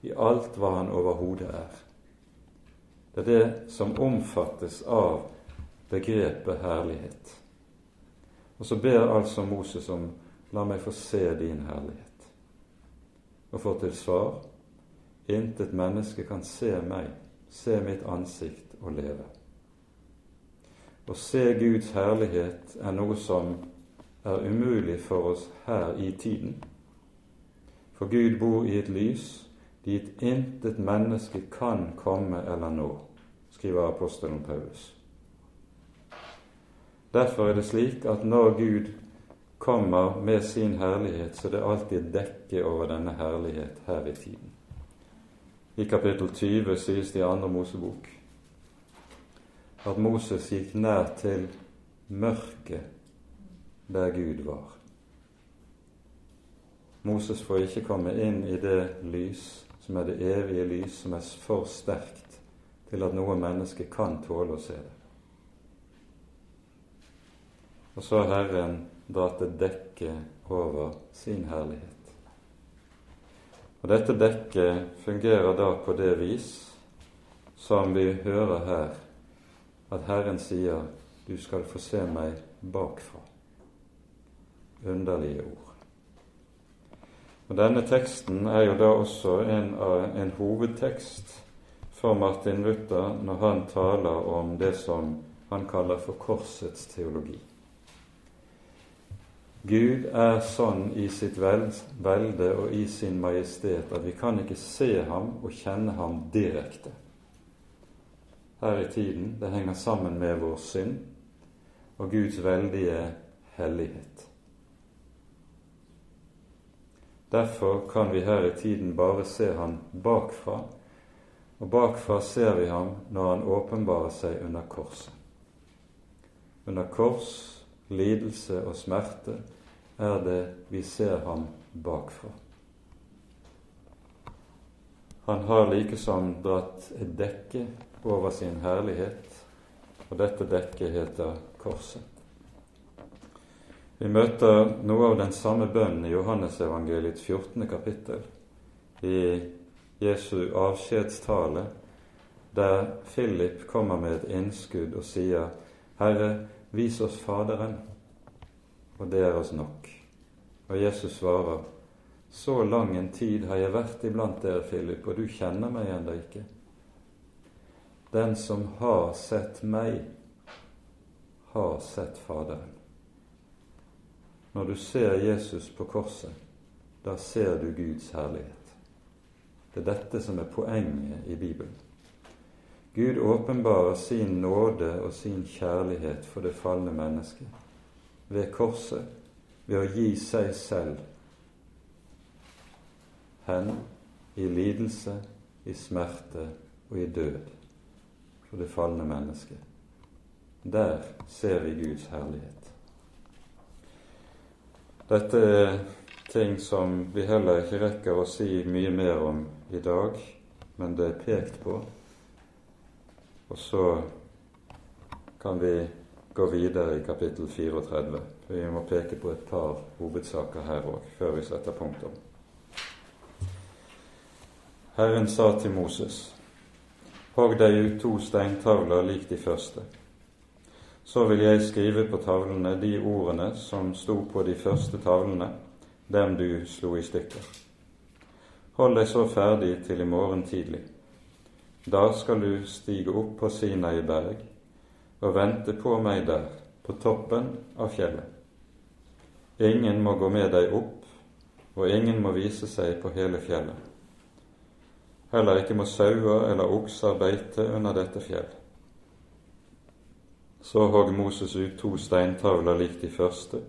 i alt hva han overhodet er. Det er det som omfattes av begrepet herlighet. Og så ber altså Moses om 'la meg få se din herlighet', og får til svar 'intet menneske kan se meg, se mitt ansikt og leve'. Å se Guds herlighet er noe som er umulig for oss her i tiden. For Gud bor i et lys dit intet menneske kan komme eller nå, skriver apostelen Paulus. Derfor er det slik at når Gud kommer med sin herlighet, så det alltid dekker over denne herlighet her i tiden. I kapittel 20 sies det i andre Mosebok at Moses gikk nær til mørket der Gud var. Moses får ikke komme inn i det lys som er det evige lys, som er for sterkt til at noe menneske kan tåle å se det. Og så har Herren dratt et dekke over sin herlighet. Og dette dekket fungerer da på det vis som vi hører her, at Herren sier 'Du skal få se meg bakfra'. Underlige ord. Og Denne teksten er jo da også en, en hovedtekst for Martin Luther når han taler om det som han kaller for korsets teologi. Gud er sånn i sitt velde og i sin majestet at vi kan ikke se ham og kjenne ham direkte her i tiden. Det henger sammen med vår synd og Guds veldige hellighet. Derfor kan vi her i tiden bare se ham bakfra, og bakfra ser vi ham når han åpenbarer seg under korset. Under kors lidelse og smerte, er det vi ser ham bakfra. Han har likesom dratt et dekke over sin herlighet, og dette dekket heter Korset. Vi møter noe av den samme bønnen i Johannesevangeliets 14. kapittel, i Jesu avskjedstale, der Philip kommer med et innskudd og sier, Herre, Vis oss Faderen, og det er oss nok. Og Jesus svarer, Så lang en tid har jeg vært iblant dere, Philip, og du kjenner meg ennå ikke. Den som har sett meg, har sett Faderen. Når du ser Jesus på korset, da ser du Guds herlighet. Det er dette som er poenget i Bibelen. Gud åpenbarer sin nåde og sin kjærlighet for det falne mennesket ved korset, ved å gi seg selv hen i lidelse, i smerte og i død for det falne mennesket. Der ser vi Guds herlighet. Dette er ting som vi heller ikke rekker å si mye mer om i dag, men det er pekt på og så kan vi gå videre i kapittel 34. For vi må peke på et par hovedsaker her òg, før vi setter punktum. Herren sa til Moses, hogg deg ut to steintavler lik de første. Så vil jeg skrive på tavlene de ordene som sto på de første tavlene, dem du slo i stykker. Hold deg så ferdig til i morgen tidlig. Da skal du stige opp på Sinai berg og vente på meg der, på toppen av fjellet. Ingen må gå med deg opp, og ingen må vise seg på hele fjellet. Heller ikke må sauer eller okser beite under dette fjell. Så hogg Moses ut to steintavler lik de første.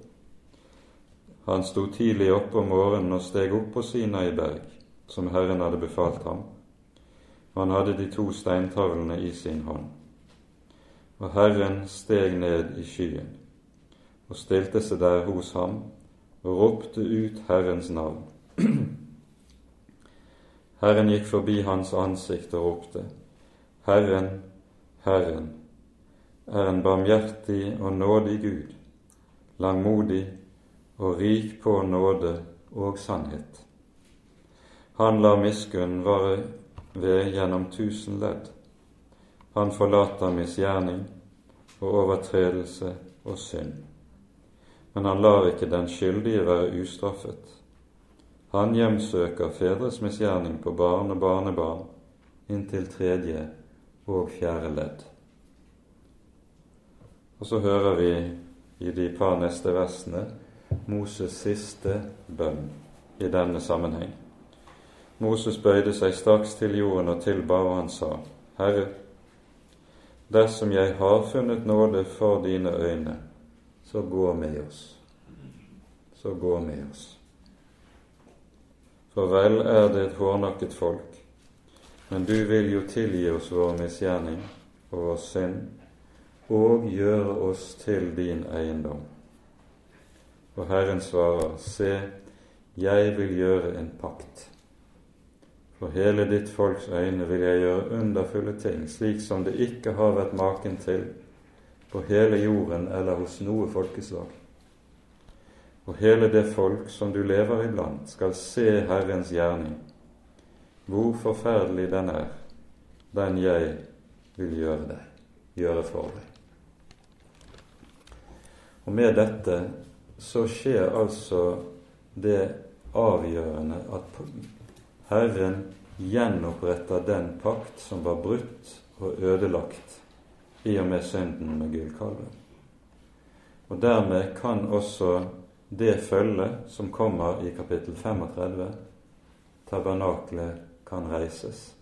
Han sto tidlig opp om morgenen og steg opp på Sinai berg, som Herren hadde befalt ham han hadde de to steintavlene i sin hånd. og Herren steg ned i skyen og stilte seg der hos ham og ropte ut Herrens navn. Herren gikk forbi hans ansikt og ropte, Herren, Herren, er en barmhjertig og nådig Gud, langmodig og rik på nåde og sannhet. Han lar miskunn vare ved gjennom tusen ledd. Han forlater misgjerning og overtredelse og synd men han lar ikke den skyldige være ustraffet. Han hjemsøker fedres misgjerning på barn og barnebarn inntil tredje og fjerde ledd. Og så hører vi i de par neste versene Moses' siste bønn i denne sammenheng. Moses bøyde seg straks til jorden og tilba, og han sa, Herre, dersom jeg har funnet nåde for dine øyne, så gå med oss. Så gå med oss. For vel er det et hårnakket folk, men du vil jo tilgi oss vår misgjerning og vår synd, og gjøre oss til din eiendom. Og Herren svarer, Se, jeg vil gjøre en pakt. For hele ditt folks øyne vil jeg gjøre underfulle ting, slik som det ikke har vært maken til på hele jorden eller hos noe folkeslag. Og hele det folk som du lever iblant, skal se Herrens gjerning, hvor forferdelig den er, den jeg vil gjøre deg, gjøre for deg. Og med dette så skjer altså det avgjørende at Herren gjenoppretter den pakt som var brutt og ødelagt i og med synden med gullkalven. Og dermed kan også det følge som kommer i kapittel 35, tabernaklet kan reises.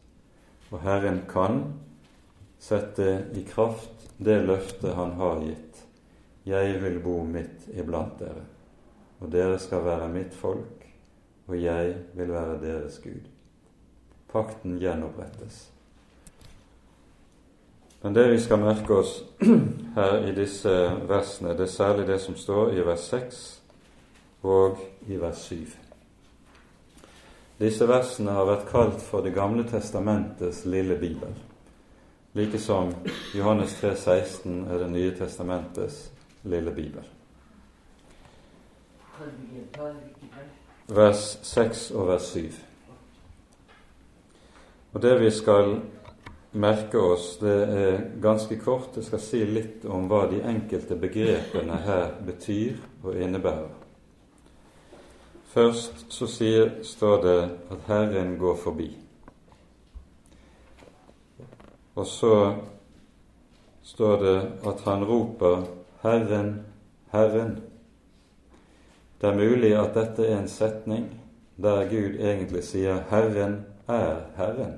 Og Herren kan sette i kraft det løftet Han har gitt. Jeg vil bo midt iblant dere, og dere skal være mitt folk, og jeg vil være deres Gud. Pakten gjenopprettes. Men det vi skal merke oss her i disse versene, det er særlig det som står i vers 6 og i vers 7. Disse versene har vært kalt for Det gamle testamentets lille bibel, like som Johannes 3, 16 er Det nye testamentets lille bibel. Vers 6 og vers 7. Og det vi skal merke oss, det er ganske kort. Jeg skal si litt om hva de enkelte begrepene her betyr og innebærer. Først så sier, står det at Herren går forbi. Og så står det at han roper 'Herren, Herren'. Det er mulig at dette er en setning der Gud egentlig sier 'Herren er Herren'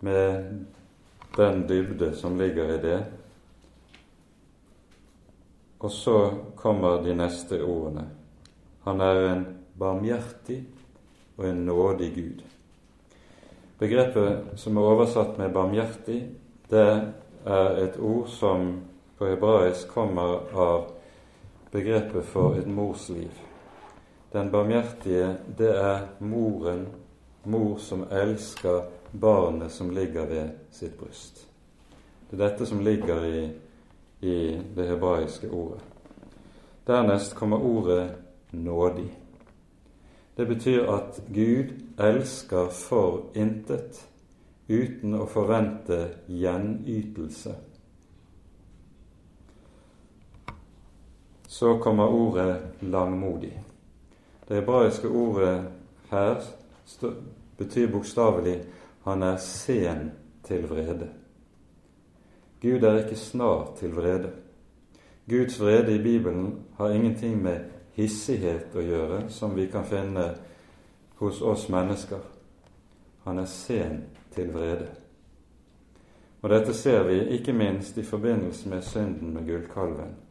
med den dybde som ligger i det. Og så kommer de neste ordene. Han er en barmhjertig og en nådig Gud. Begrepet som er oversatt med 'barmhjertig', det er et ord som på hebraisk kommer av begrepet for et mors liv. Den barmhjertige, det er moren, mor som elsker barnet som ligger ved sitt bryst. Det er dette som ligger i, i det hebraiske ordet. Dernest kommer ordet nådig. Det betyr at Gud elsker for intet uten å forvente gjenytelse. Så kommer ordet langmodig. Det hebraiske ordet her betyr bokstavelig han er sen til vrede. Gud er ikke snar til vrede. Guds vrede i Bibelen har ingenting med hissighet å gjøre, som vi kan finne hos oss mennesker. Han er sen til vrede. Og dette ser vi ikke minst i forbindelse med synden med gullkalven.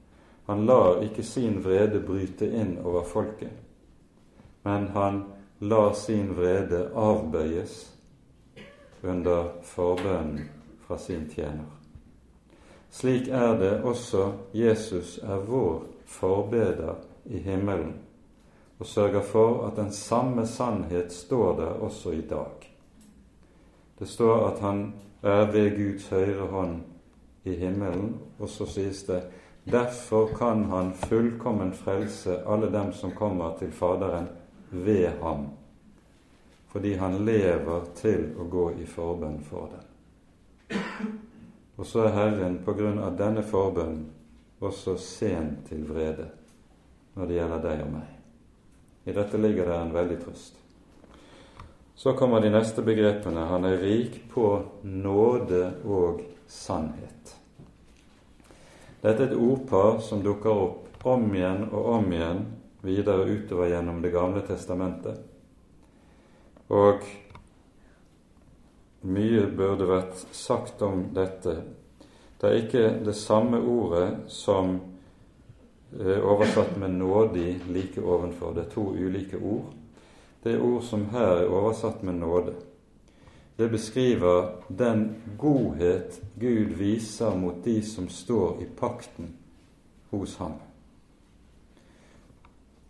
Han lar ikke sin vrede bryte inn over folket, men han lar sin vrede avbøyes under forbønnen fra sin tjener. Slik er det også Jesus er vår forbeder i himmelen og sørger for at den samme sannhet står der også i dag. Det står at han er ved Guds høyre hånd i himmelen, og så sies det derfor kan han fullkommen frelse alle dem som kommer til Faderen ved ham, fordi han lever til å gå i forbønn for dem. Og så er Herren på grunn av denne forbønn også sen til vrede når det gjelder deg og meg. I dette ligger det en veldig trøst. Så kommer de neste begrepene. Han er rik på nåde og sannhet. Dette er et ordpar som dukker opp om igjen og om igjen videre utover gjennom Det gamle testamentet. Og mye burde vært sagt om dette. Det er ikke det samme ordet som er oversatt med 'nådig' like ovenfor. Det er to ulike ord. Det ord som her er oversatt med nåde, det beskriver den godhet Gud viser mot de som står i pakten hos ham.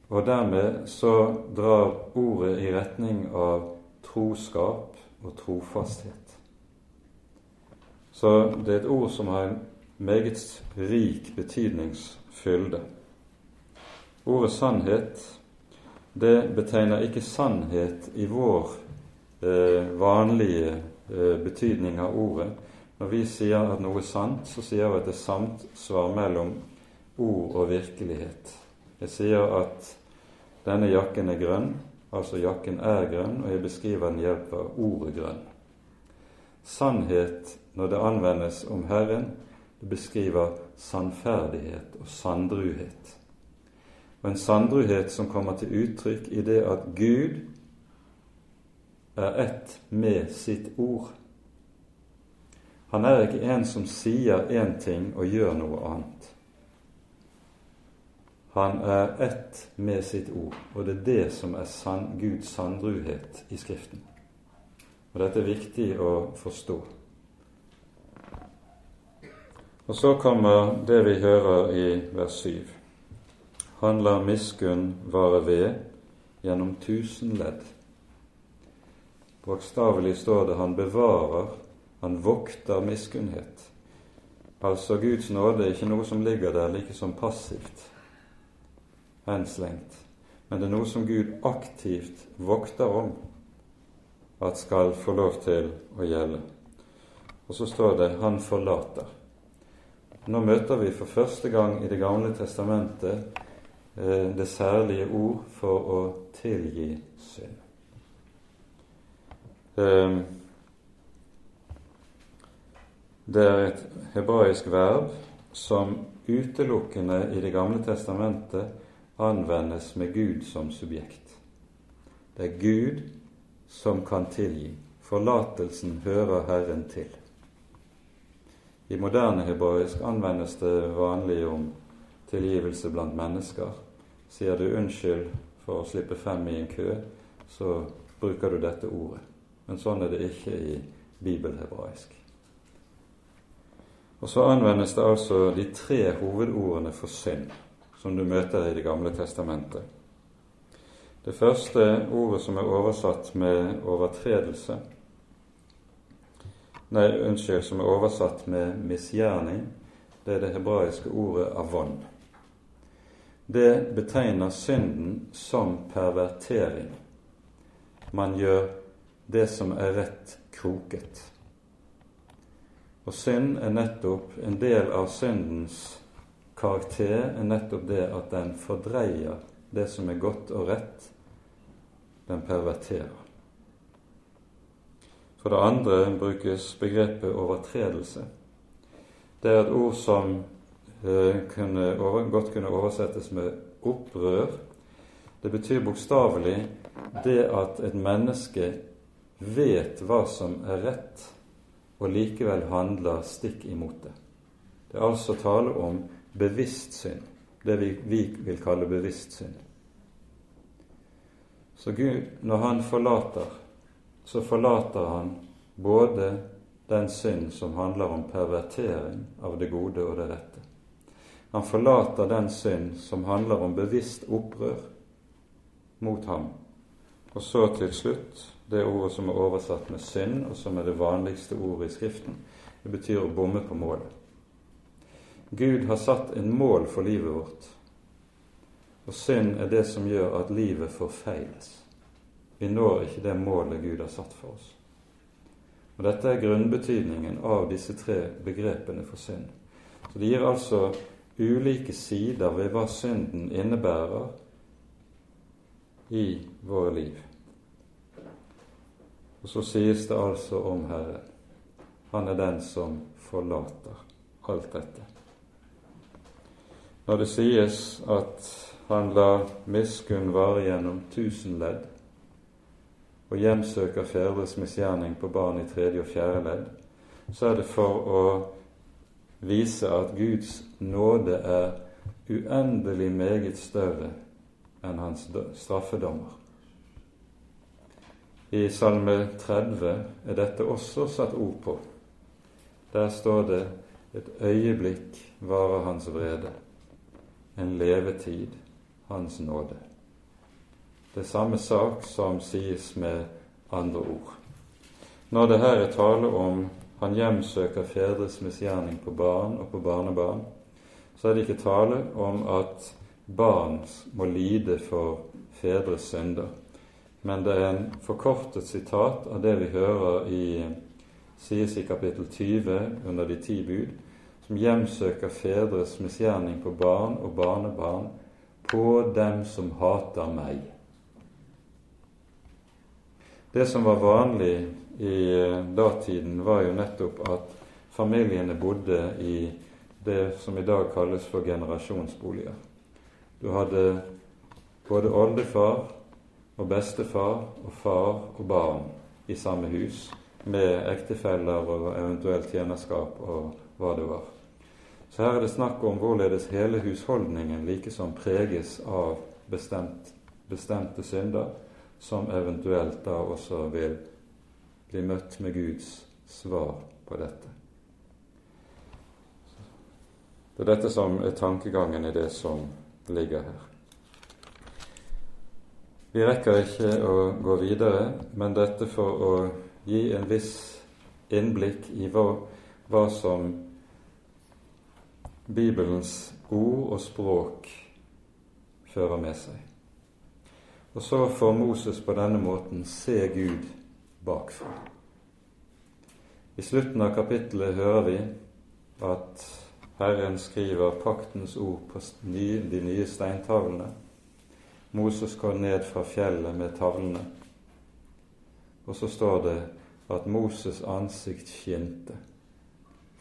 Og dermed så drar ordet i retning av troskap og trofasthet. Så det er et ord som har en meget rik betydningsfylde. Ordet sannhet det betegner ikke sannhet i vår vanlige eh, betydning av ordet. Når vi sier at noe er sant, så sier vi at det er samsvar mellom ord og virkelighet. Jeg sier at denne jakken er grønn, altså jakken er grønn, og jeg beskriver den hjelp av ordet grønn. Sannhet, når det anvendes om Herren, det beskriver sannferdighet og sanndruhet og en sandruhet som kommer til uttrykk i det at Gud er ett med sitt ord. Han er ikke en som sier én ting og gjør noe annet. Han er ett med sitt ord, og det er det som er sann, Guds sandruhet i Skriften. Og dette er viktig å forstå. Og så kommer det vi hører i vers 7. Han lar miskunn vare ved gjennom tusen ledd. Bokstavelig står det han bevarer, han vokter miskunnhet. Altså Guds nåde er ikke noe som ligger der like som passivt henslengt, men det er noe som Gud aktivt vokter om at skal få lov til å gjelde. Og så står det 'han forlater'. Nå møter vi for første gang i Det gamle testamentet Eh, det særlige ord for å tilgi synd. Eh, det er et hebraisk verb som utelukkende i Det gamle testamentet anvendes med Gud som subjekt. Det er Gud som kan tilgi. Forlatelsen hører Herren til. I moderne hebraisk anvendes det vanlig om tilgivelse blant mennesker. Sier du unnskyld for å slippe frem i en kø, så bruker du dette ordet. Men sånn er det ikke i bibelhebraisk. Og så anvendes det altså de tre hovedordene for synd som du møter i Det gamle testamentet. Det første ordet som er oversatt med overtredelse Nei, unnskyld, som er oversatt med misgjerning, det er det hebraiske ordet avon det betegner synden som pervertering. Man gjør det som er rett, kroket. Og synd er nettopp en del av syndens karakter er nettopp det at den fordreier det som er godt og rett. Den perverterer. For det andre brukes begrepet overtredelse. Det er et ord som Eh, kunne, godt kunne oversettes med opprør. Det betyr bokstavelig det at et menneske vet hva som er rett, og likevel handler stikk imot det. Det er altså tale om bevisst synd, det vi, vi vil kalle bevisst synd. Så Gud, når Han forlater, så forlater Han både den synd som handler om pervertering av det gode og det rette. Han forlater den synd som handler om bevisst opprør mot ham. Og så til slutt det ordet som er oversatt med synd, og som er det vanligste ordet i Skriften. Det betyr å bomme på målet. Gud har satt en mål for livet vårt, og synd er det som gjør at livet forfeiles. Vi når ikke det målet Gud har satt for oss. Og Dette er grunnbetydningen av disse tre begrepene for synd. Så Det gir altså ulike sider ved hva synden innebærer i våre liv. Og så sies det altså om Herren. Han er den som forlater alt dette. Når det sies at han lar miskunn vare gjennom tusen ledd, og hjemsøker fedres misgjerning på barn i tredje og fjerde ledd, så er det for å vise at Guds nåde er uendelig meget større enn hans straffedommer. I Salme 30 er dette også satt ord på. Der står det et øyeblikk varer hans vrede, en levetid hans nåde. Det er samme sak som sies med andre ord. Når det her er tale om han hjemsøker fedres misgjerning på barn og på barnebarn, så er det ikke tale om at barn må lide for fedres synder. Men det er en forkortet sitat av det vi hører i sies i kapittel 20 under de ti bud, som hjemsøker fedres misgjerning på barn og barnebarn på dem som hater meg. Det som var vanlig i eh, datiden, var jo nettopp at familiene bodde i det som i dag kalles for generasjonsboliger. Du hadde både oldefar og bestefar og far og barn i samme hus, med ektefeller og eventuelt tjenerskap og hva det var. Så her er det snakk om hvorledes hele husholdningen likesom preges av bestemt, bestemte synder, som eventuelt da også vil bli møtt med Guds svar på dette. Det er dette som er tankegangen i det som ligger her. Vi rekker ikke å gå videre, men dette for å gi en viss innblikk i hva, hva som Bibelens ord og språk fører med seg. Og så får Moses på denne måten se Gud bakfra. I slutten av kapittelet hører vi at Herren skriver paktens ord på de nye steintavlene. Moses går ned fra fjellet med tavlene. Og så står det at Moses' ansikt skinte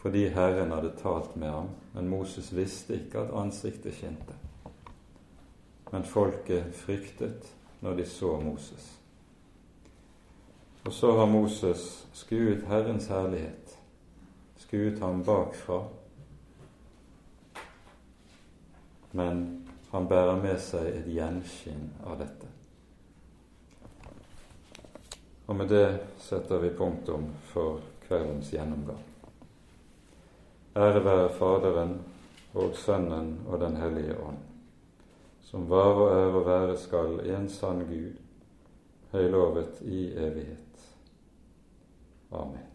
fordi Herren hadde talt med ham. Men Moses visste ikke at ansiktet skinte. Men folket fryktet når de så Moses. Og så har Moses skuet Herrens herlighet, skuet ham bakfra men han bærer med seg et gjenskinn av dette. Og med det setter vi punktum for kveldens gjennomgang. Ære være Faderen og Sønnen og Den hellige ånd, som var og er og være skal en sann Gud, høylovet i evighet. Amen.